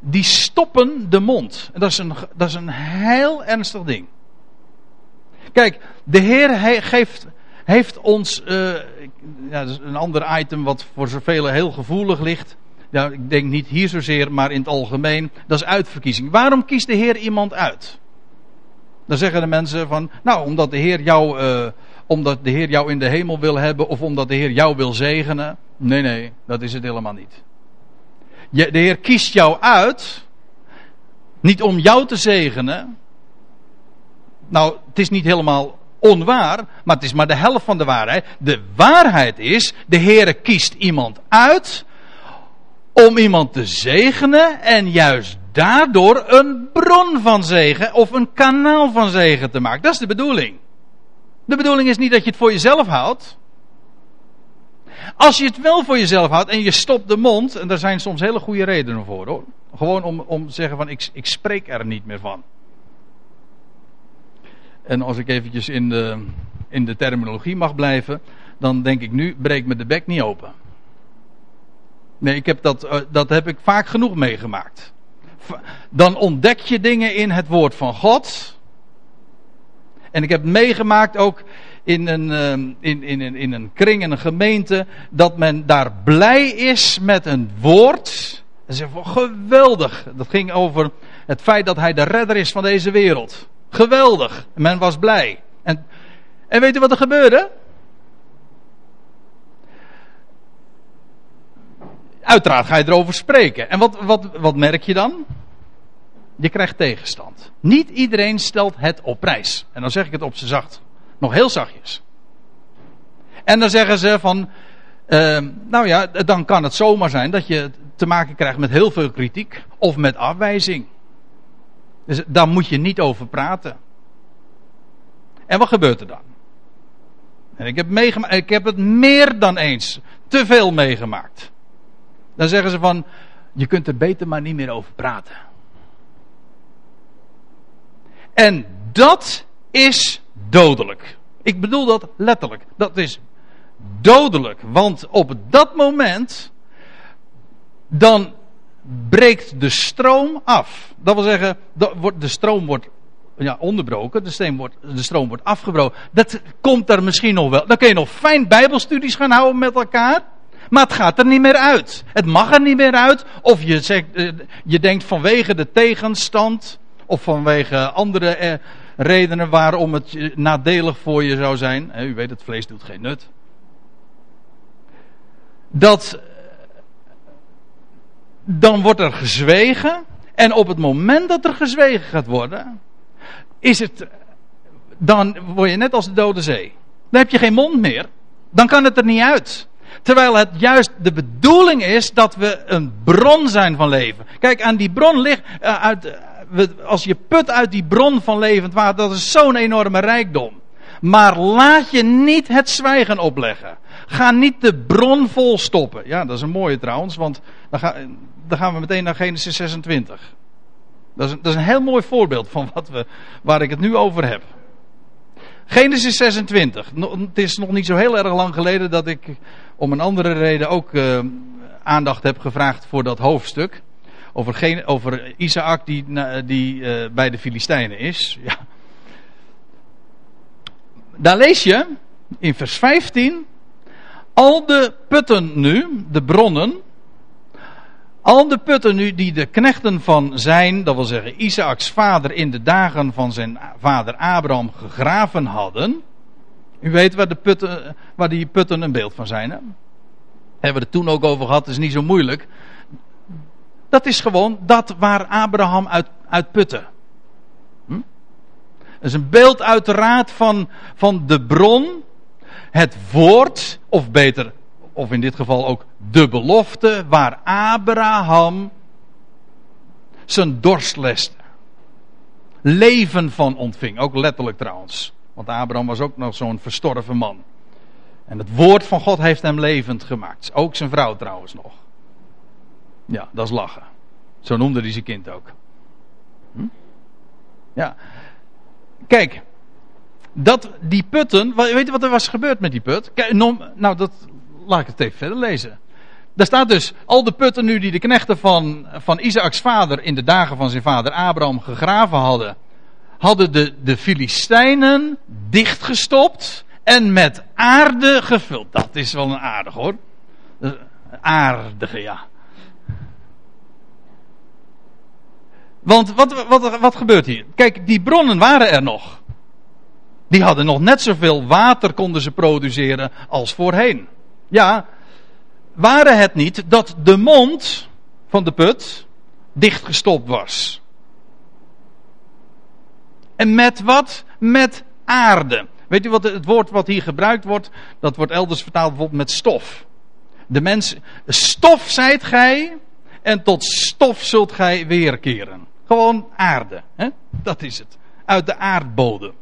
die stoppen de mond. En dat is een, dat is een heel ernstig ding. Kijk, de Heer geeft, heeft ons. Uh, ja, dat is een ander item wat voor zoveel heel gevoelig ligt. Ja, ik denk niet hier zozeer, maar in het algemeen. Dat is uitverkiezing. Waarom kiest de Heer iemand uit? Dan zeggen de mensen van, nou, omdat de Heer jou, uh, omdat de Heer jou in de hemel wil hebben, of omdat de Heer jou wil zegenen. Nee, nee, dat is het helemaal niet. Je, de Heer kiest jou uit, niet om jou te zegenen. Nou, het is niet helemaal onwaar, maar het is maar de helft van de waarheid. De waarheid is, de Heer kiest iemand uit om iemand te zegenen en juist daardoor een bron van zegen of een kanaal van zegen te maken. Dat is de bedoeling. De bedoeling is niet dat je het voor jezelf houdt. Als je het wel voor jezelf houdt en je stopt de mond, en daar zijn soms hele goede redenen voor hoor. Gewoon om, om te zeggen van ik, ik spreek er niet meer van. En als ik eventjes in de, in de terminologie mag blijven, dan denk ik nu breek me de bek niet open. Nee, ik heb dat, eh, dat heb ik vaak genoeg meegemaakt. Dan ontdek je dingen in het woord van God. En ik heb meegemaakt ook in een, in, in, in een kring, in een gemeente, dat men daar blij is met een woord. En van geweldig. Dat ging over het feit dat hij de redder is van deze wereld. Geweldig. Men was blij. En, en weet u wat er gebeurde? Uiteraard ga je erover spreken. En wat, wat, wat merk je dan? Je krijgt tegenstand. Niet iedereen stelt het op prijs. En dan zeg ik het op zijn zacht. Nog heel zachtjes. En dan zeggen ze van. Uh, nou ja, dan kan het zomaar zijn dat je te maken krijgt met heel veel kritiek. Of met afwijzing. Dus daar moet je niet over praten. En wat gebeurt er dan? En ik heb, ik heb het meer dan eens. Te veel meegemaakt. Dan zeggen ze van. Je kunt er beter maar niet meer over praten. En dat is dodelijk. Ik bedoel dat letterlijk. Dat is dodelijk. Want op dat moment. dan breekt de stroom af. Dat wil zeggen, de stroom wordt ja, onderbroken. De, stroom wordt, de stroom wordt afgebroken. Dat komt er misschien nog wel. Dan kun je nog fijn bijbelstudies gaan houden met elkaar. Maar het gaat er niet meer uit. Het mag er niet meer uit. Of je, zegt, eh, je denkt vanwege de tegenstand. Of vanwege andere eh, redenen waarom het nadelig voor je zou zijn. U weet, het vlees doet geen nut. Dat. Dan wordt er gezwegen. En op het moment dat er gezwegen gaat worden. Is het. Dan word je net als de Dode Zee. Dan heb je geen mond meer. Dan kan het er niet uit. Terwijl het juist de bedoeling is dat we een bron zijn van leven. Kijk, aan die bron ligt. Uh, uit, als je put uit die bron van levend water, dat is zo'n enorme rijkdom. Maar laat je niet het zwijgen opleggen. Ga niet de bron vol stoppen. Ja, dat is een mooie trouwens, want dan, ga, dan gaan we meteen naar Genesis 26. Dat is, een, dat is een heel mooi voorbeeld van wat we, waar ik het nu over heb. Genesis 26. Het is nog niet zo heel erg lang geleden dat ik om een andere reden ook uh, aandacht heb gevraagd voor dat hoofdstuk. Over, geen, over Isaac die, die uh, bij de Filistijnen is. Ja. Daar lees je in vers 15. Al de putten nu, de bronnen. Al de putten nu die de knechten van zijn, dat wil zeggen Isaaks vader in de dagen van zijn vader Abraham gegraven hadden. U weet waar, de putten, waar die putten een beeld van zijn. Hè? Hebben we het toen ook over gehad, is niet zo moeilijk. Dat is gewoon dat waar Abraham uit, uit putte. Hm? Dat is een beeld uiteraard van, van de bron, het woord, of beter, of in dit geval ook de belofte, waar Abraham zijn dorst leste. Leven van ontving, ook letterlijk trouwens. Want Abraham was ook nog zo'n verstorven man. En het woord van God heeft hem levend gemaakt. Ook zijn vrouw trouwens nog. Ja, dat is lachen. Zo noemde hij zijn kind ook. Hm? Ja. Kijk, dat die putten. Weet je wat er was gebeurd met die put? Kijk, nou, dat, laat ik het even verder lezen. Daar staat dus, al de putten nu die de knechten van, van Isaaks vader in de dagen van zijn vader Abraham gegraven hadden, hadden de, de Filistijnen dichtgestopt en met aarde gevuld. Dat is wel een aardig hoor. Aardige, ja. Want wat, wat, wat gebeurt hier? Kijk, die bronnen waren er nog. Die hadden nog net zoveel water konden ze produceren als voorheen. Ja, waren het niet dat de mond van de put dichtgestopt was. En met wat? Met aarde. Weet u wat het woord wat hier gebruikt wordt? Dat wordt elders vertaald bijvoorbeeld met stof. De mens, stof zijt gij en tot stof zult gij weerkeren. Gewoon aarde. Hè? Dat is het. Uit de aardbodem.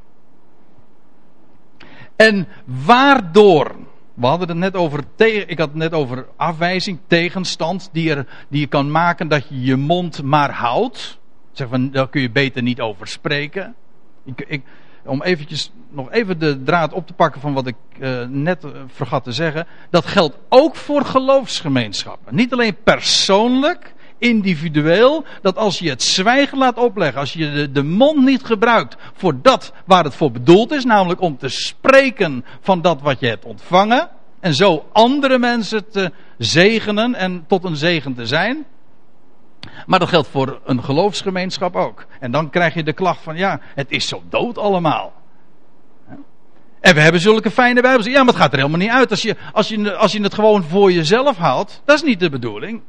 En waardoor. We hadden het net over. Ik had het net over afwijzing, tegenstand. Die, er, die je kan maken dat je je mond maar houdt. Zeg van, daar kun je beter niet over spreken. Ik, ik, om eventjes, nog even de draad op te pakken van wat ik uh, net uh, vergat te zeggen. Dat geldt ook voor geloofsgemeenschappen. Niet alleen persoonlijk individueel, dat als je het zwijgen laat opleggen, als je de mond niet gebruikt voor dat waar het voor bedoeld is, namelijk om te spreken van dat wat je hebt ontvangen, en zo andere mensen te zegenen en tot een zegen te zijn. Maar dat geldt voor een geloofsgemeenschap ook. En dan krijg je de klacht van ja, het is zo dood allemaal. En we hebben zulke fijne Bijbels. Ja, maar het gaat er helemaal niet uit. Als je, als, je, als je het gewoon voor jezelf haalt, dat is niet de bedoeling.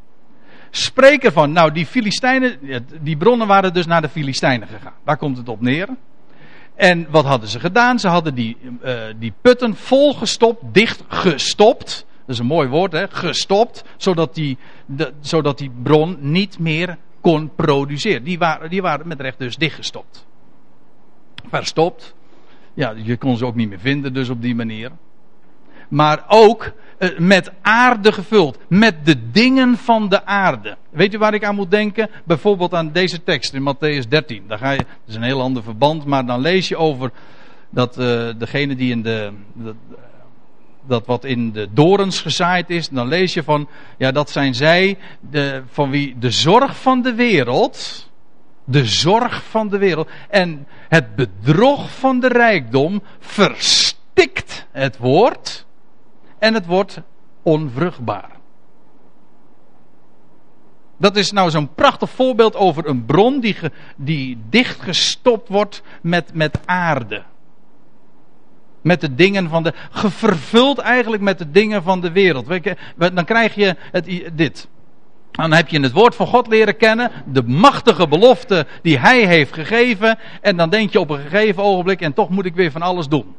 Spreken van, nou die Filistijnen, die bronnen waren dus naar de Filistijnen gegaan. Daar komt het op neer. En wat hadden ze gedaan? Ze hadden die, uh, die putten volgestopt, dicht gestopt. Dat is een mooi woord, hè? Gestopt. Zodat die, zodat die bron niet meer kon produceren. Die waren, die waren met recht dus dichtgestopt. Verstopt. Ja, je kon ze ook niet meer vinden, dus op die manier. Maar ook uh, met aarde gevuld. Met de dingen van de aarde. Weet u waar ik aan moet denken? Bijvoorbeeld aan deze tekst in Matthäus 13. Daar ga je, dat is een heel ander verband, maar dan lees je over dat uh, degene die in de, de, dat wat in de dorens gezaaid is, dan lees je van, ja, dat zijn zij de, van wie de zorg van de wereld, de zorg van de wereld en het bedrog van de rijkdom verstikt het woord en het wordt onvruchtbaar. Dat is nou zo'n prachtig voorbeeld over een bron die, die dichtgestopt wordt met, met aarde. Met de dingen van de. Gevervuld eigenlijk met de dingen van de wereld. Dan krijg je het, dit. Dan heb je het woord van God leren kennen. De machtige belofte die hij heeft gegeven. En dan denk je op een gegeven ogenblik. En toch moet ik weer van alles doen.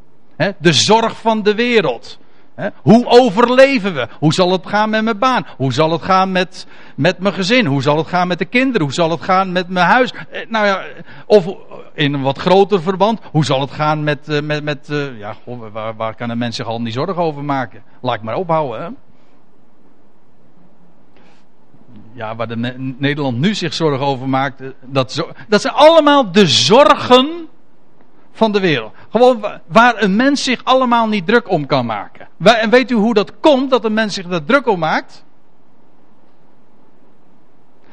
De zorg van de wereld. Hoe overleven we? Hoe zal het gaan met mijn baan? Hoe zal het gaan met, met mijn gezin? Hoe zal het gaan met de kinderen? Hoe zal het gaan met mijn huis? Eh, nou ja, of in een wat groter verband, hoe zal het gaan met, eh, met, met uh, ja, waar, waar kan een mens zich al niet zorgen over maken? Laat ik maar ophouden? Ja, waar de Nederland nu zich zorgen over maakt, dat, dat zijn allemaal de zorgen van de wereld. Gewoon waar een mens zich allemaal niet druk om kan maken. En weet u hoe dat komt dat een mens zich daar druk om maakt?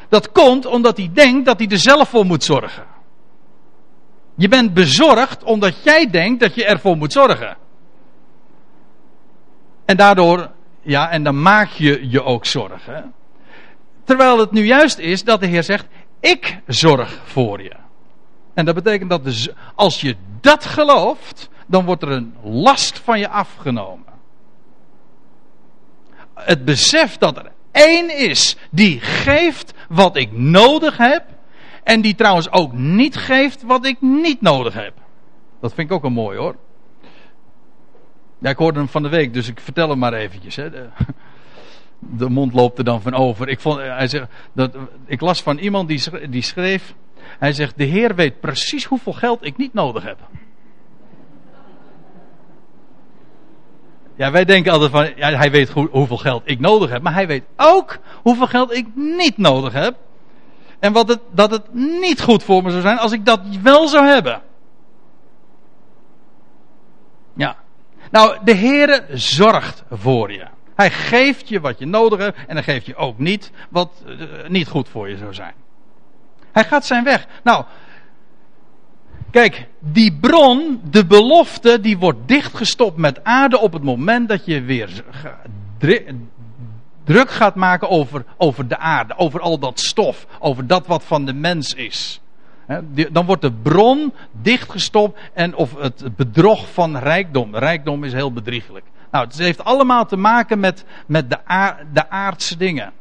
Dat komt omdat hij denkt dat hij er zelf voor moet zorgen. Je bent bezorgd omdat jij denkt dat je ervoor moet zorgen. En daardoor, ja, en dan maak je je ook zorgen. Terwijl het nu juist is dat de Heer zegt: Ik zorg voor je. En dat betekent dat als je dat gelooft, dan wordt er een last van je afgenomen. Het besef dat er één is die geeft wat ik nodig heb. En die trouwens ook niet geeft wat ik niet nodig heb. Dat vind ik ook een mooi hoor. Ja, ik hoorde hem van de week, dus ik vertel hem maar eventjes. Hè. De, *laughs* mond loopt er dan van over. Ik, vond, hij zegt, dat, ik las van iemand die, die schreef. Hij zegt: De Heer weet precies hoeveel geld ik niet nodig heb. Ja, wij denken altijd van, ja, hij weet hoeveel geld ik nodig heb, maar hij weet ook hoeveel geld ik niet nodig heb. En wat het, dat het niet goed voor me zou zijn als ik dat wel zou hebben. Ja. Nou, de Heere zorgt voor je. Hij geeft je wat je nodig hebt en hij geeft je ook niet wat uh, niet goed voor je zou zijn. Hij gaat zijn weg. Nou, kijk, die bron, de belofte, die wordt dichtgestopt met aarde op het moment dat je weer druk gaat maken over, over de aarde, over al dat stof, over dat wat van de mens is. Dan wordt de bron dichtgestopt en of het bedrog van rijkdom. Rijkdom is heel bedriegelijk. Nou, het heeft allemaal te maken met, met de, de aardse dingen.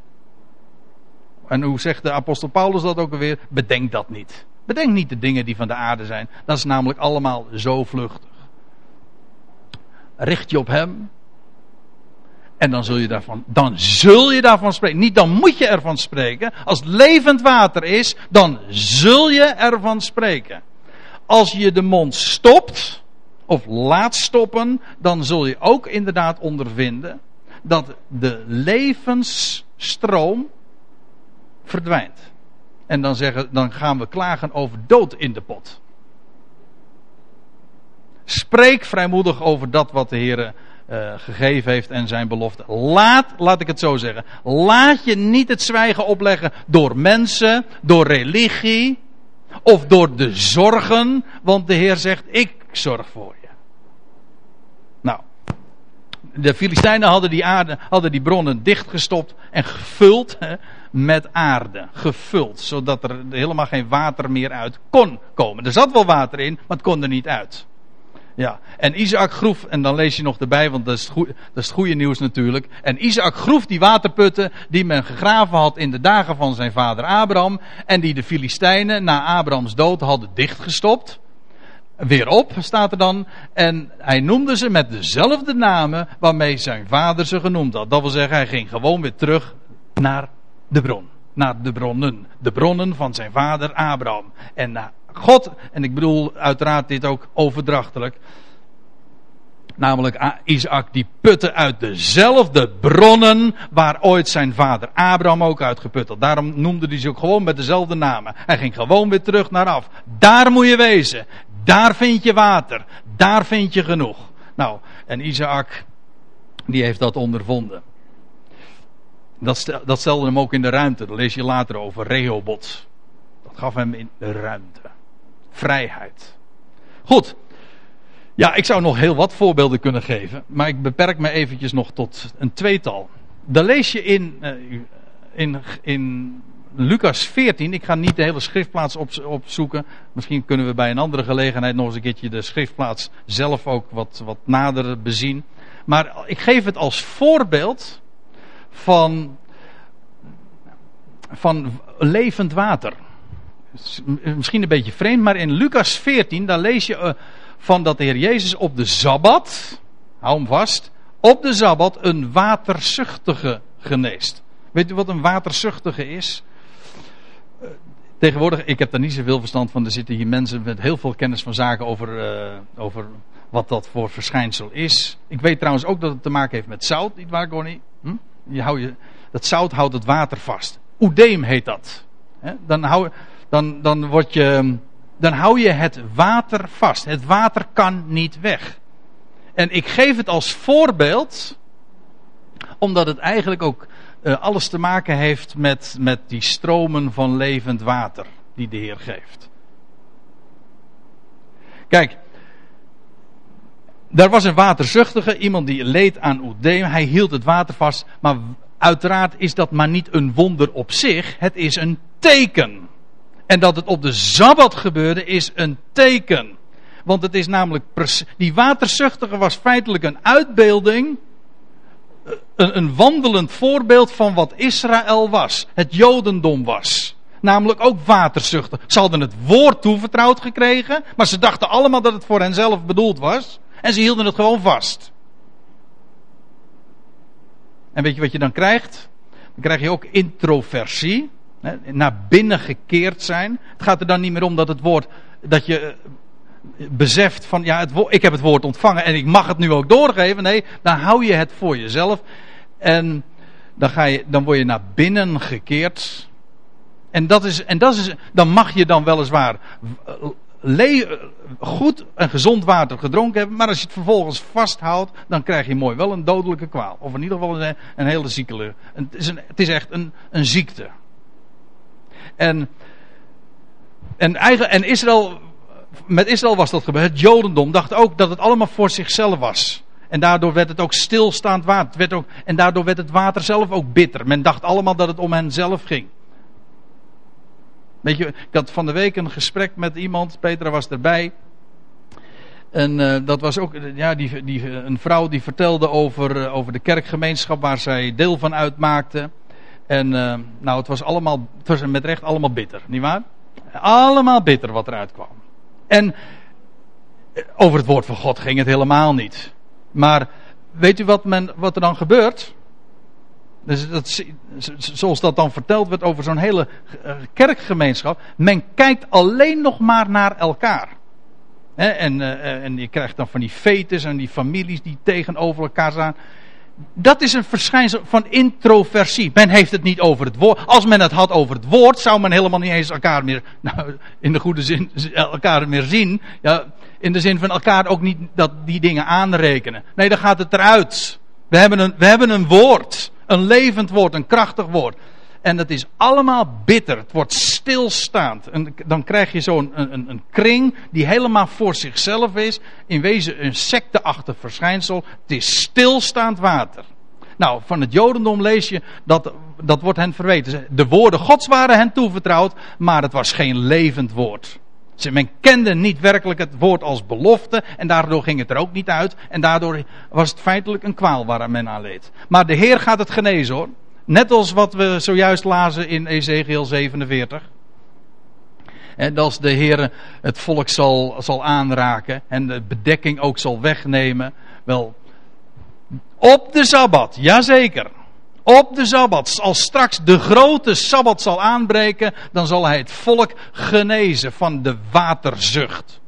En hoe zegt de apostel Paulus dat ook alweer? Bedenk dat niet. Bedenk niet de dingen die van de aarde zijn. Dat is namelijk allemaal zo vluchtig. Richt je op hem. En dan zul je daarvan, dan zul je daarvan spreken. Niet dan moet je ervan spreken. Als levend water is, dan zul je ervan spreken. Als je de mond stopt, of laat stoppen, dan zul je ook inderdaad ondervinden dat de levensstroom verdwijnt. En dan, zeggen, dan gaan we klagen over dood in de pot. Spreek vrijmoedig over dat wat de Heer uh, gegeven heeft en zijn belofte. Laat, laat ik het zo zeggen, laat je niet het zwijgen opleggen door mensen, door religie of door de zorgen, want de Heer zegt, ik zorg voor je. Nou, de Filistijnen hadden die, aarde, hadden die bronnen dichtgestopt en gevuld hè, met aarde. Gevuld, zodat er helemaal geen water meer uit kon komen. Er zat wel water in, maar het kon er niet uit. Ja, en Isaac groef, en dan lees je nog erbij, want dat is, het dat is het goede nieuws natuurlijk. En Isaac groef die waterputten die men gegraven had in de dagen van zijn vader Abraham. En die de Filistijnen na Abrahams dood hadden dichtgestopt. Weer op, staat er dan. En hij noemde ze met dezelfde namen waarmee zijn vader ze genoemd had. Dat wil zeggen, hij ging gewoon weer terug naar de bron. Naar de bronnen. De bronnen van zijn vader Abraham. En naar God, en ik bedoel uiteraard dit ook overdrachtelijk. Namelijk Isaac die putte uit dezelfde bronnen waar ooit zijn vader Abraham ook uitgeput. Daarom noemde hij ze ook gewoon met dezelfde namen. Hij ging gewoon weer terug naar af. Daar moet je wezen. Daar vind je water. Daar vind je genoeg. Nou, en Isaac, die heeft dat ondervonden. Dat, dat stelde hem ook in de ruimte. Daar lees je later over Rehobot. Dat gaf hem in ruimte vrijheid. Goed. Ja, ik zou nog heel wat voorbeelden kunnen geven, maar ik beperk me eventjes nog tot een tweetal. Dan lees je in, uh, in, in Lucas 14, ik ga niet de hele schriftplaats op, opzoeken. Misschien kunnen we bij een andere gelegenheid nog eens een keertje de schriftplaats zelf ook wat, wat nader bezien. Maar ik geef het als voorbeeld van, van levend water misschien een beetje vreemd, maar in Lucas 14, daar lees je uh, van dat de Heer Jezus op de Sabbat, hou hem vast, op de Sabbat een waterzuchtige geneest. Weet u wat een waterzuchtige is? Uh, tegenwoordig, ik heb daar niet zoveel verstand van, er zitten hier mensen met heel veel kennis van zaken over, uh, over wat dat voor verschijnsel is. Ik weet trouwens ook dat het te maken heeft met zout, niet waar, Connie? Hm? Je hou je, dat zout houdt het water vast. Oedeem heet dat. Dan hou, dan, dan, word je, dan hou je het water vast. Het water kan niet weg. En ik geef het als voorbeeld, omdat het eigenlijk ook uh, alles te maken heeft met, met die stromen van levend water die de Heer geeft. Kijk, daar was een waterzuchtige, iemand die leed aan oedeem. Hij hield het water vast, maar uiteraard is dat maar niet een wonder op zich. Het is een teken. En dat het op de Sabbat gebeurde is een teken. Want het is namelijk, die waterzuchtige was feitelijk een uitbeelding, eh, een, een wandelend voorbeeld van wat Israël was. Het Jodendom was. Namelijk ook waterzuchtig. Ze hadden het woord toevertrouwd gekregen, maar ze dachten allemaal dat het voor henzelf bedoeld was. En ze hielden het gewoon vast. En weet je wat je dan krijgt? Dan krijg je ook introversie naar binnen gekeerd zijn. Het gaat er dan niet meer om dat het woord, dat je eh, beseft van ja, het ik heb het woord ontvangen en ik mag het nu ook doorgeven. Nee, dan hou je het voor jezelf en dan, ga je, dan word je naar binnen gekeerd. En, dat is, en dat is, dan mag je dan weliswaar le, goed en gezond water gedronken hebben, maar als je het vervolgens vasthoudt, dan krijg je mooi wel een dodelijke kwaal. Of in ieder geval een, een hele ziekele. Het is, een, het is echt een, een ziekte. En, en, en Israël, met Israël was dat gebeurd. Het Jodendom dacht ook dat het allemaal voor zichzelf was. En daardoor werd het ook stilstaand water. Werd ook, en daardoor werd het water zelf ook bitter. Men dacht allemaal dat het om hen zelf ging. Weet je, ik had van de week een gesprek met iemand, Petra was erbij. En uh, dat was ook ja, die, die, een vrouw die vertelde over, uh, over de kerkgemeenschap waar zij deel van uitmaakte. En uh, nou, het was allemaal, het was met recht allemaal bitter, nietwaar? Allemaal bitter wat eruit kwam. En eh, over het woord van God ging het helemaal niet. Maar weet u wat, men, wat er dan gebeurt? Dus dat, zoals dat dan verteld werd over zo'n hele eh, kerkgemeenschap. Men kijkt alleen nog maar naar elkaar. en, uh, en je krijgt dan van die fetes en die families die tegenover elkaar staan dat is een verschijnsel van introversie. Men heeft het niet over het woord. Als men het had over het woord, zou men helemaal niet eens elkaar meer, *laughs* nou, in de goede zin, elkaar meer zien. Ja, In de zin van elkaar ook niet dat die dingen aanrekenen. Nee, dan gaat het eruit. We hebben een, we hebben een woord. Een levend woord, een krachtig woord. En het is allemaal bitter. Het wordt stilstaand. En dan krijg je zo'n een, een, een, kring die helemaal voor zichzelf is. In wezen een secteachtig verschijnsel. Het is stilstaand water. Nou, van het Jodendom lees je dat, dat wordt hen verweten. De woorden Gods waren hen toevertrouwd, maar het was geen levend woord. Men kende niet werkelijk het woord als belofte en daardoor ging het er ook niet uit. En daardoor was het feitelijk een kwaal waar men aan leed. Maar de Heer gaat het genezen hoor. Net als wat we zojuist lazen in Ezekiel 47. En als de Heer het volk zal, zal aanraken en de bedekking ook zal wegnemen. Wel, op de Sabbat, jazeker. Op de Sabbat, als straks de grote Sabbat zal aanbreken, dan zal hij het volk genezen van de waterzucht.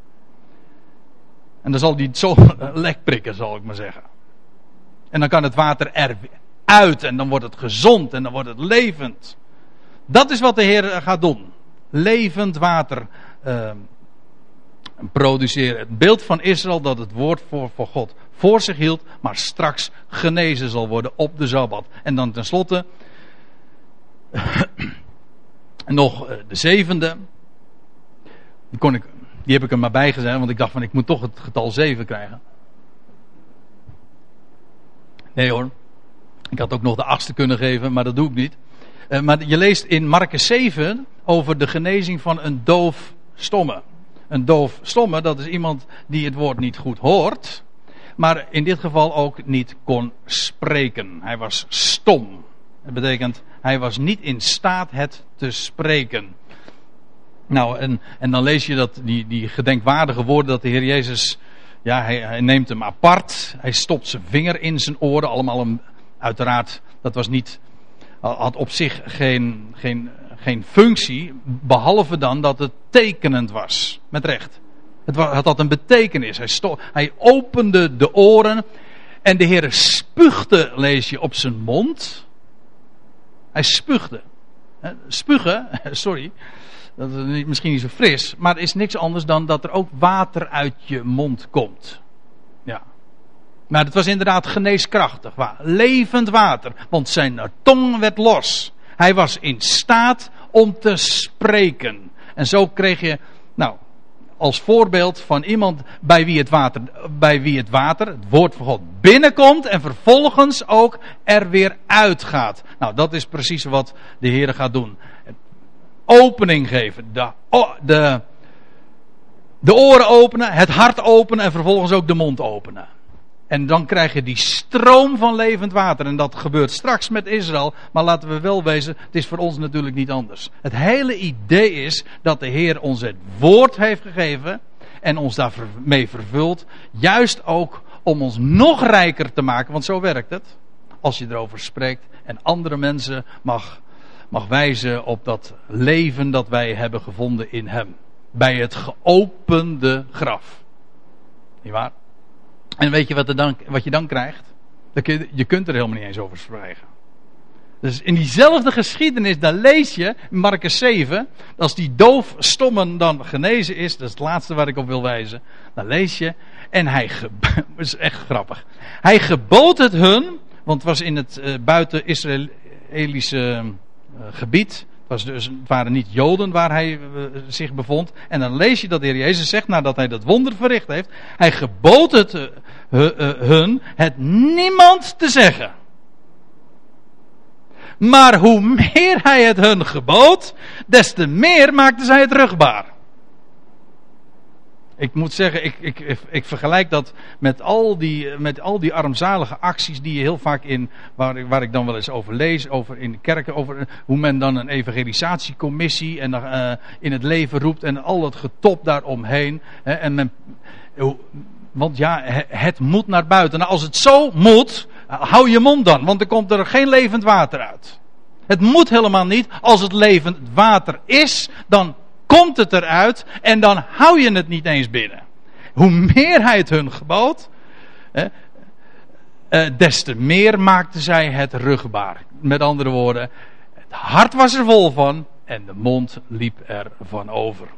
En dan zal hij het zo *laughs* lek prikken, zal ik maar zeggen. En dan kan het water er uit en dan wordt het gezond en dan wordt het levend. Dat is wat de Heer gaat doen. Levend water uh, produceren. Het beeld van Israël dat het woord voor, voor God voor zich hield, maar straks genezen zal worden op de Sabbat. En dan tenslotte *clears throat* nog eh, de zevende. Die, kon ik, die heb ik er maar bij gezet, want ik dacht van ik moet toch het getal 7 krijgen. Nee hoor. Ik had ook nog de achtste kunnen geven, maar dat doe ik niet. Uh, maar je leest in Marcus 7 over de genezing van een doof stomme. Een doof stomme, dat is iemand die het woord niet goed hoort maar in dit geval ook niet kon spreken. Hij was stom. Dat betekent, hij was niet in staat het te spreken. Nou, en, en dan lees je dat, die, die gedenkwaardige woorden dat de Heer Jezus, ja, hij, hij neemt hem apart. Hij stopt zijn vinger in zijn oren. Allemaal een, uiteraard, dat was niet, had op zich geen, geen, geen functie, behalve dan dat het tekenend was. Met recht. Het had een betekenis. Hij, hij opende de oren. En de Heer spuugde, lees je, op zijn mond. Hij spuugde. Spugen, *laughs* sorry. Dat is misschien niet zo fris. Maar is niks anders dan dat er ook water uit je mond komt. Ja. Maar het was inderdaad geneeskrachtig. Levend water. Want zijn tong werd los. Hij was in staat om te spreken. En zo kreeg je. Nou, als voorbeeld van iemand bij wie het water, bij wie het, water het woord van God, binnenkomt en vervolgens ook er weer uitgaat. Nou, dat is precies wat de Heer gaat doen. Opening geven, de, de, de oren openen, het hart openen en vervolgens ook de mond openen. En dan krijg je die stroom van levend water. En dat gebeurt straks met Israël. Maar laten we wel wezen, het is voor ons natuurlijk niet anders. Het hele idee is dat de Heer ons het woord heeft gegeven. En ons daarmee vervult. Juist ook om ons nog rijker te maken. Want zo werkt het. Als je erover spreekt. En andere mensen mag, mag wijzen op dat leven dat wij hebben gevonden in Hem. Bij het geopende graf. Niet waar? En weet je wat, er dan, wat je dan krijgt? Je, je kunt er helemaal niet eens over spreken. Dus in diezelfde geschiedenis, daar lees je, Marcus 7, als die doof stommen dan genezen is, dat is het laatste waar ik op wil wijzen, dan lees je, en hij, dat *laughs* is echt grappig, hij gebood het hun, want het was in het uh, buiten Israëlische uh, gebied, was dus, het waren niet Joden waar hij uh, zich bevond. En dan lees je dat de Heer Jezus zegt, nadat hij dat wonder verricht heeft, hij gebood het uh, hun het niemand te zeggen. Maar hoe meer hij het hun gebood, des te meer maakten zij het rugbaar. Ik moet zeggen, ik, ik, ik vergelijk dat met al, die, met al die armzalige acties die je heel vaak in, waar, ik, waar ik dan wel eens over lees, over in de kerken, over hoe men dan een evangelisatiecommissie en, uh, in het leven roept en al het getop daaromheen. Hè, en want ja, het moet naar buiten. Nou, als het zo moet, hou je mond dan, want dan komt er geen levend water uit. Het moet helemaal niet. Als het levend water is, dan komt het eruit en dan hou je het niet eens binnen. Hoe meer hij het hun gebood, eh, des te meer maakten zij het rugbaar. Met andere woorden, het hart was er vol van en de mond liep er van over.